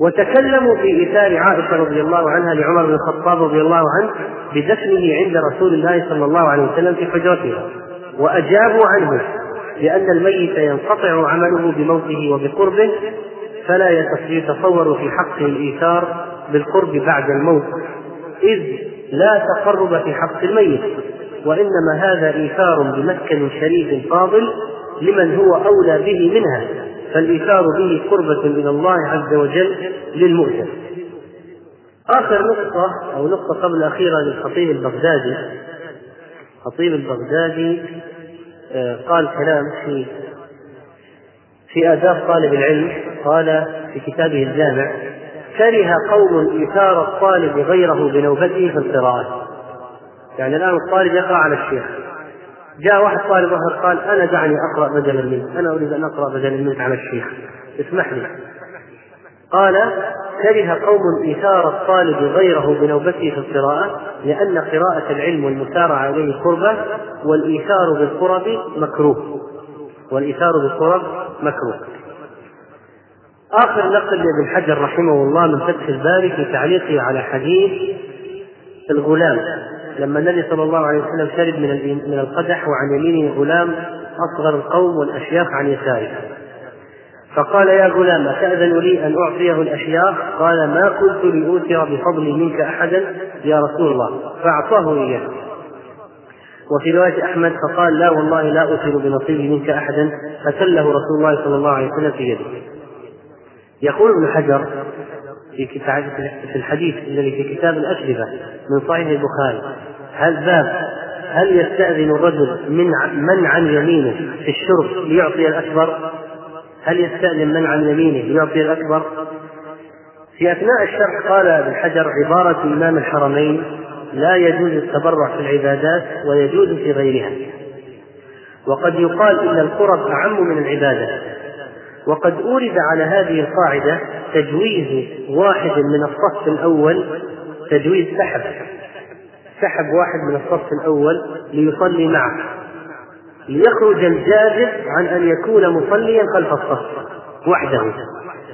وتكلموا في إيثار عائشة رضي الله عنها لعمر بن الخطاب رضي الله عنه بدفنه عند رسول الله صلى الله عليه وسلم في حجرتها وأجابوا عنه لأن الميت ينقطع عمله بموته وبقربه فلا يتصور في حقه الإيثار بالقرب بعد الموت إذ لا تقرب في حق الميت وإنما هذا إيثار بمسكن شريف فاضل لمن هو أولى به منها فالإيثار به قربة إلى الله عز وجل للمؤثر آخر نقطة أو نقطة قبل الأخيرة للخطيب البغدادي. الخطيب البغدادي آه، قال كلام في في آداب طالب العلم قال في كتابه الجامع كره قوم إيثار الطالب غيره بنوبته في القراءة. يعني الآن الطالب يقرأ على الشيخ. جاء واحد طالب آخر قال أنا دعني أقرأ بدلا منك أنا أريد أن أقرأ بدلا منك على الشيخ اسمح لي. قال كره قوم إيثار الطالب غيره بنوبته في القراءة لأن قراءة العلم والمسارعة عليه قربة والإيثار بالقرب مكروه. والإيثار بالقرب مكروه. آخر نقل لابن حجر رحمه الله من فتح الباري في تعليقه على حديث الغلام. لما النبي صلى الله عليه وسلم شرب من من القدح وعن يمينه غلام أصغر القوم والأشياخ عن يساره. فقال يا غلام أتأذن لي أن أعطيه الأشياخ؟ قال ما قلت لأوثر بفضلي منك أحدا يا رسول الله فأعطاه إياه. وفي رواية أحمد فقال لا والله لا أوثر بنصيبي منك أحدا فتله رسول الله صلى الله عليه وسلم في يده. يقول ابن حجر في في الحديث الذي في كتاب الأشربة من صحيح البخاري هل باب هل يستأذن الرجل من من عن يمينه في الشرب ليعطي الأكبر؟ هل يستأذن من عن يمينه ليعطي الأكبر؟ في أثناء الشرح قال ابن حجر عبارة إمام الحرمين لا يجوز التبرع في العبادات ويجوز في غيرها وقد يقال إن القرب أعم من العبادة وقد أورد على هذه القاعدة تجويز واحد من الصف الأول تجويز سحب سحب واحد من الصف الأول ليصلي معه. ليخرج الجاذب عن أن يكون مصليا خلف الصف وحده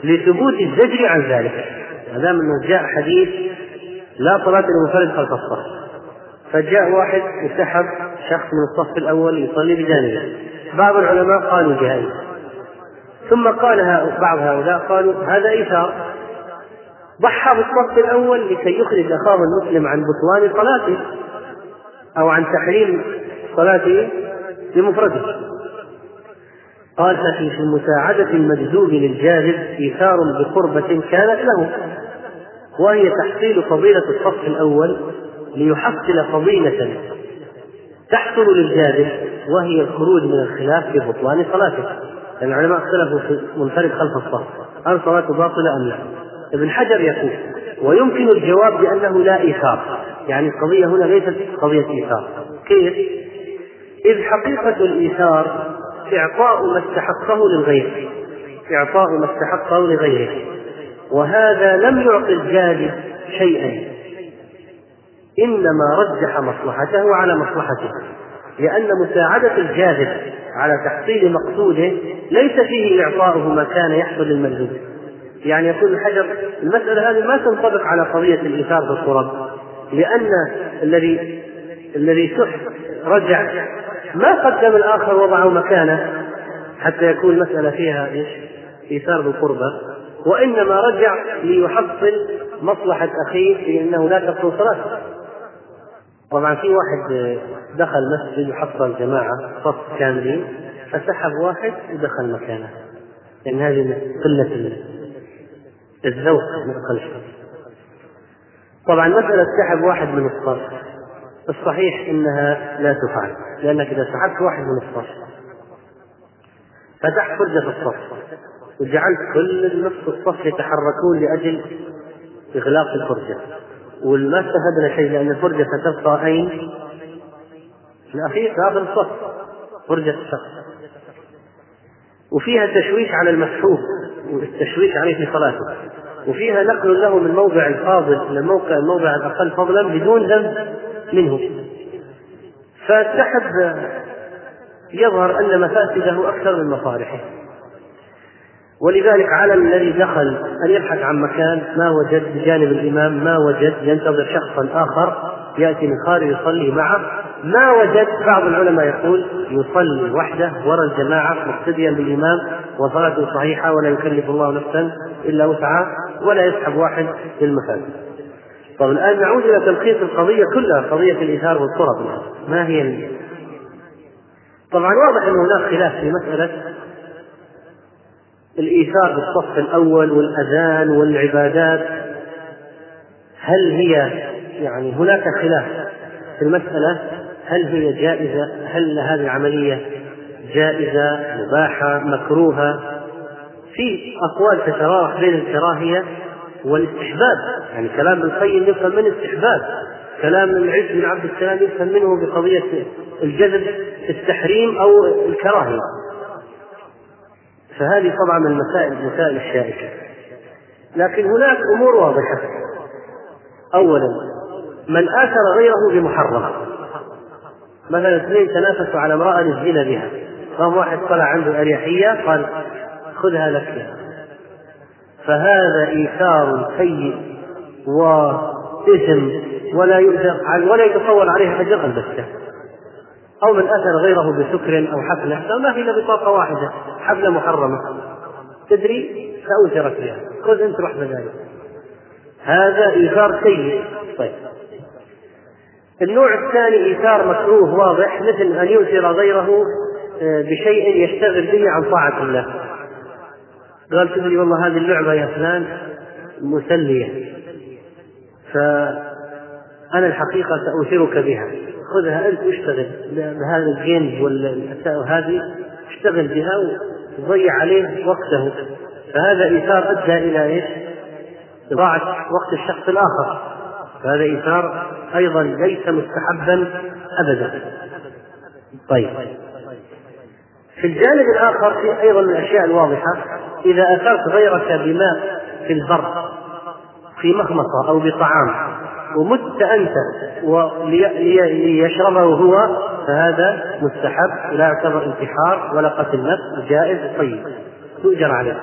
لثبوت الزجر عن ذلك. ما دام أنه جاء حديث لا صلاة لمنفرد خلف الصف. فجاء واحد وسحب شخص من الصف الأول يصلي بجانبه. بعض العلماء قالوا جائز ثم قال بعض هؤلاء قالوا هذا إيثار. ضحى بالصف الأول لكي يخرج أخاه المسلم عن بطلان صلاته أو عن تحريم صلاته بمفرده قال ففي في مساعدة المجذوب للجاذب إيثار بقربة كانت له وهي تحصيل فضيلة الصف الأول ليحصل فضيلة تحصل للجاذب وهي الخروج من الخلاف في بطلان صلاته لأن العلماء اختلفوا في منفرد خلف الصف هل صلاته باطلة أم لا؟ ابن حجر يقول ويمكن الجواب بأنه لا إيثار. يعني القضية هنا ليست قضية إيثار. كيف؟ إذ حقيقة الإيثار إعطاء ما استحقه للغير. إعطاء ما استحقه لغيره. وهذا لم يعطي الجاذب شيئا. إنما رجح مصلحته على مصلحته. لأن مساعدة الجاذب على تحصيل مقصوده ليس فيه إعطاؤه ما كان يحصل للمجذوب يعني يقول الحجر المسألة هذه ما تنطبق على قضية الإيثار بالقرب لأن الذي الذي سح رجع ما قدم الآخر وضعه مكانه حتى يكون المسألة فيها إيش؟ إيثار بالقربة وإنما رجع ليحصل مصلحة أخيه في أنه لا تبطل صلاته طبعا في واحد دخل مسجد وحصل جماعة صف كاملين فسحب واحد ودخل مكانه لأن هذه قلة الذوق الخلف طبعا مسألة سحب واحد من الصف الصحيح إنها لا تفعل لأنك إذا سحبت واحد من الصف فتحت فرجة الصف وجعلت كل نصف الصف يتحركون لأجل إغلاق الفرجة. وما استفدنا شيء لأن الفرجة ستبقى أين؟ الأخير في اخر الصف فرجة الشخص. وفيها تشويش على المسحوب والتشويش عليه في صلاته. وفيها نقل له من موضع الفاضل إلى الموقع الموضع الاقل فضلا بدون ذنب منه. فالسحب يظهر أن مفاسده أكثر من مصالحه. ولذلك على الذي دخل أن يبحث عن مكان ما وجد بجانب الإمام ما وجد ينتظر شخصا آخر يأتي من خارج يصلي معه. ما وجد بعض العلماء يقول يصلي وحده وراء الجماعة مقتديا بالإمام وصلاته صحيحة ولا يكلف الله نفسا إلا وسعها. ولا يسحب واحد للمفاسد. طب الآن نعود إلى تلخيص القضية كلها قضية الإيثار والطرب ما هي طبعا واضح ان هناك خلاف في مسألة الإيثار بالصف الأول والأذان والعبادات. هل هي يعني هناك خلاف في المسألة؟ هل هي جائزة؟ هل هذه العملية جائزة مباحة مكروهة؟ في أقوال تتراوح بين الكراهية والاستحباب. يعني كلام ابن القيم يفهم من استحباب. كلام العز بن عبد السلام يفهم منه بقضية الجذب التحريم أو الكراهية. فهذه طبعا من المسائل المسائل الشائكة. لكن هناك أمور واضحة. اولا من آثر غيره بمحرم. مثلا اثنين تنافسوا على امرأة للزنا بها. قام واحد طلع عنده أريحية قال خذها لك فهذا إيثار سيء وإثم ولا يؤجر ولا يتصور عليه اجر البته أو من أثر غيره بسكر أو حفلة ما في إلا بطاقة واحدة حفلة محرمة. تدري؟ ساجرك بها خذ أنت روح بذلك هذا إيثار سيء. طيب. النوع الثاني إيثار مكروه واضح مثل أن يؤثر غيره آه، بشيء يشتغل به عن طاعة الله. قال تدري والله هذه اللعبة يا فلان مسلية. فانا الحقيقة ساؤثرك بها. خذها أنت واشتغل بهذا الجيمز وهذه اشتغل بها وضيع عليه وقته. فهذا إيثار أدى إلى إيش؟ إضاعة وقت الشخص الآخر. فهذا إيثار أيضا ليس مستحبا ابدا. طيب. في الجانب الآخر في أيضا من الأشياء الواضحة إذا اثرت غيرك بماء في البر في مخمصة أو بطعام ومت أنت ليشربه هو فهذا مستحب لا يعتبر انتحار ولا قتل نفس جائز طيب تؤجر عليه.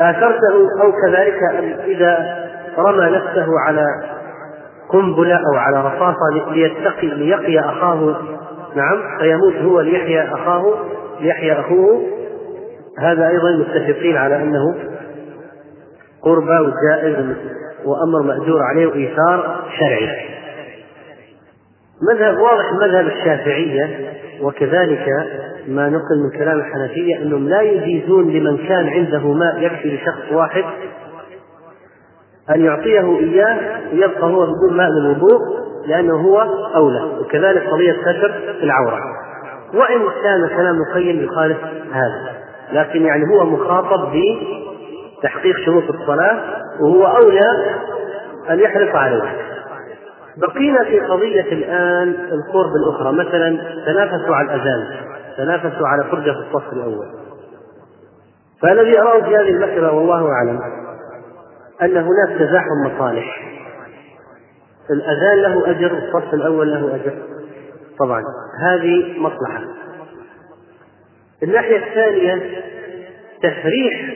آثرته أو كذلك إذا رمى نفسه على قنبلة أو على رصاصة ليتقي ليقي أخاه نعم فيموت هو ليحيى أخاه ليحيى أخوه. هذا أيضا متفقين على أنه قربى وجائز وأمر مأجور عليه وإيثار شرعي. مذهب واضح مذهب الشافعية وكذلك ما نقل من كلام الحنفية أنهم لا يجيزون لمن كان عنده ماء يكفي لشخص واحد أن يعطيه إياه ويبقى هو بدون ماء للوضوء لأنه هو أولى. وكذلك قضية ستر العورة. وإن كان كلام القيم يخالف هذا. لكن يعني هو مخاطب بتحقيق شروط الصلاة وهو أولى أن يحرص عليه بقينا في قضية الآن القرب الأخرى. مثلا تنافسوا على الأذان. تنافسوا على فرجة في الصف الأول. فالذي أراه في هذه المسألة والله أعلم أن هناك تزاحم مصالح. الأذان له أجر والصف الأول له أجر. طبعا هذه مصلحة. الناحية الثانية تفريح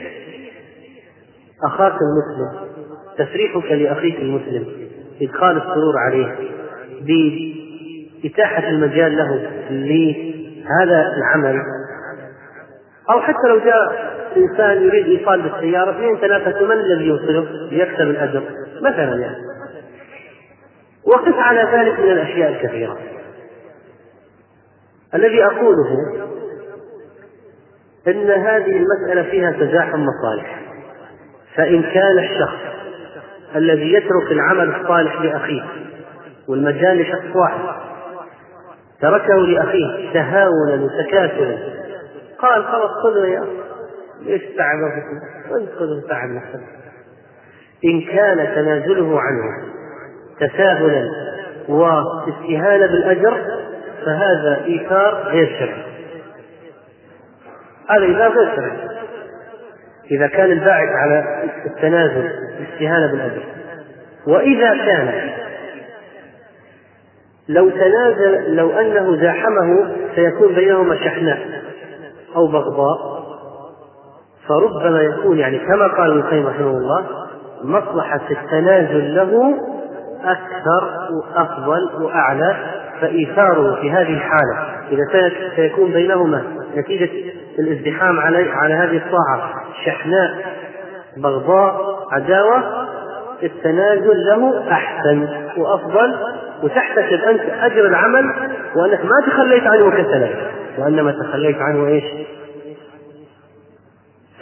أخاك المسلم. تفريحك لأخيك المسلم. إدخال السرور عليه. بإتاحة المجال له لهذا العمل. أو حتى لو جاء إنسان يريد إيصال بالسيارة اثنين ثلاثة من الذي يوصله ليكسب الأجر. مثلا يعني. وقف على ذلك من الأشياء الكثيرة. الذي أقوله إن هذه المسألة فيها تزاحم مصالح. فإن كان الشخص الذي يترك العمل الصالح لأخيه والمجال لشخص واحد تركه لأخيه تهاونا وتكاسلا قال خلاص خذه يا ليش تعب خذه تعب نفسك. إن كان تنازله عنه تساهلا واستهانة بالأجر فهذا إيثار غير شرعي. هذا إيثار غير شرعي. إذا كان الباعث على التنازل الاستهانة بالأجر. وإذا كان لو تنازل لو أنه زاحمه سيكون بينهما شحناء أو بغضاء فربما يكون يعني كما قال ابن القيم رحمه الله مصلحة التنازل له أكثر وأفضل وأعلى فإيثاره في هذه الحالة. إذا سيكون بينهما نتيجة الازدحام على على هذه الطاعة. شحناء بغضاء عداوة التنازل له أحسن وأفضل. وتحتسب أنت أجر العمل وأنك ما تخليت عنه كسلا. وإنما تخليت عنه إيش؟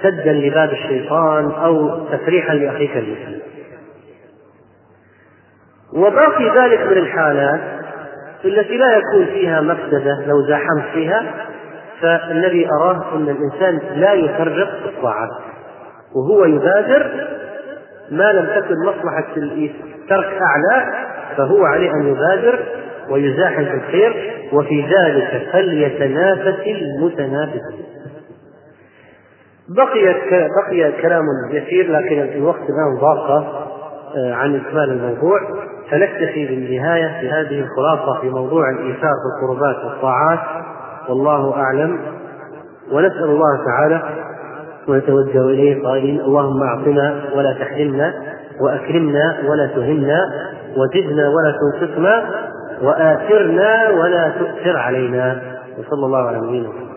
سدا لباب الشيطان أو تفريحا لأخيك المسلم. وباقي ذلك من الحالات التي لا يكون فيها مفسدة لو زاحمت فيها فالذي أراه أن الإنسان لا يفرق في الطاعات وهو يبادر ما لم تكن مصلحة الترك أعلى فهو عليه أن يبادر ويزاحم في الخير وفي ذلك فليتنافس المتنافسون بقي بقي كلام يسير لكن الوقت الان ضاق. آه، عن اكمال الموضوع فنكتفي بالنهاية بهذه الخلاصة في موضوع الايثار في القربات والطاعات والله أعلم. ونسأل الله تعالى ونتوجه إليه قائلين اللهم أعطنا ولا تحرمنا وأكرمنا ولا تهنا وزدنا ولا تنقصنا وآثرنا ولا تؤثر علينا. وصلى الله على نبينا محمد.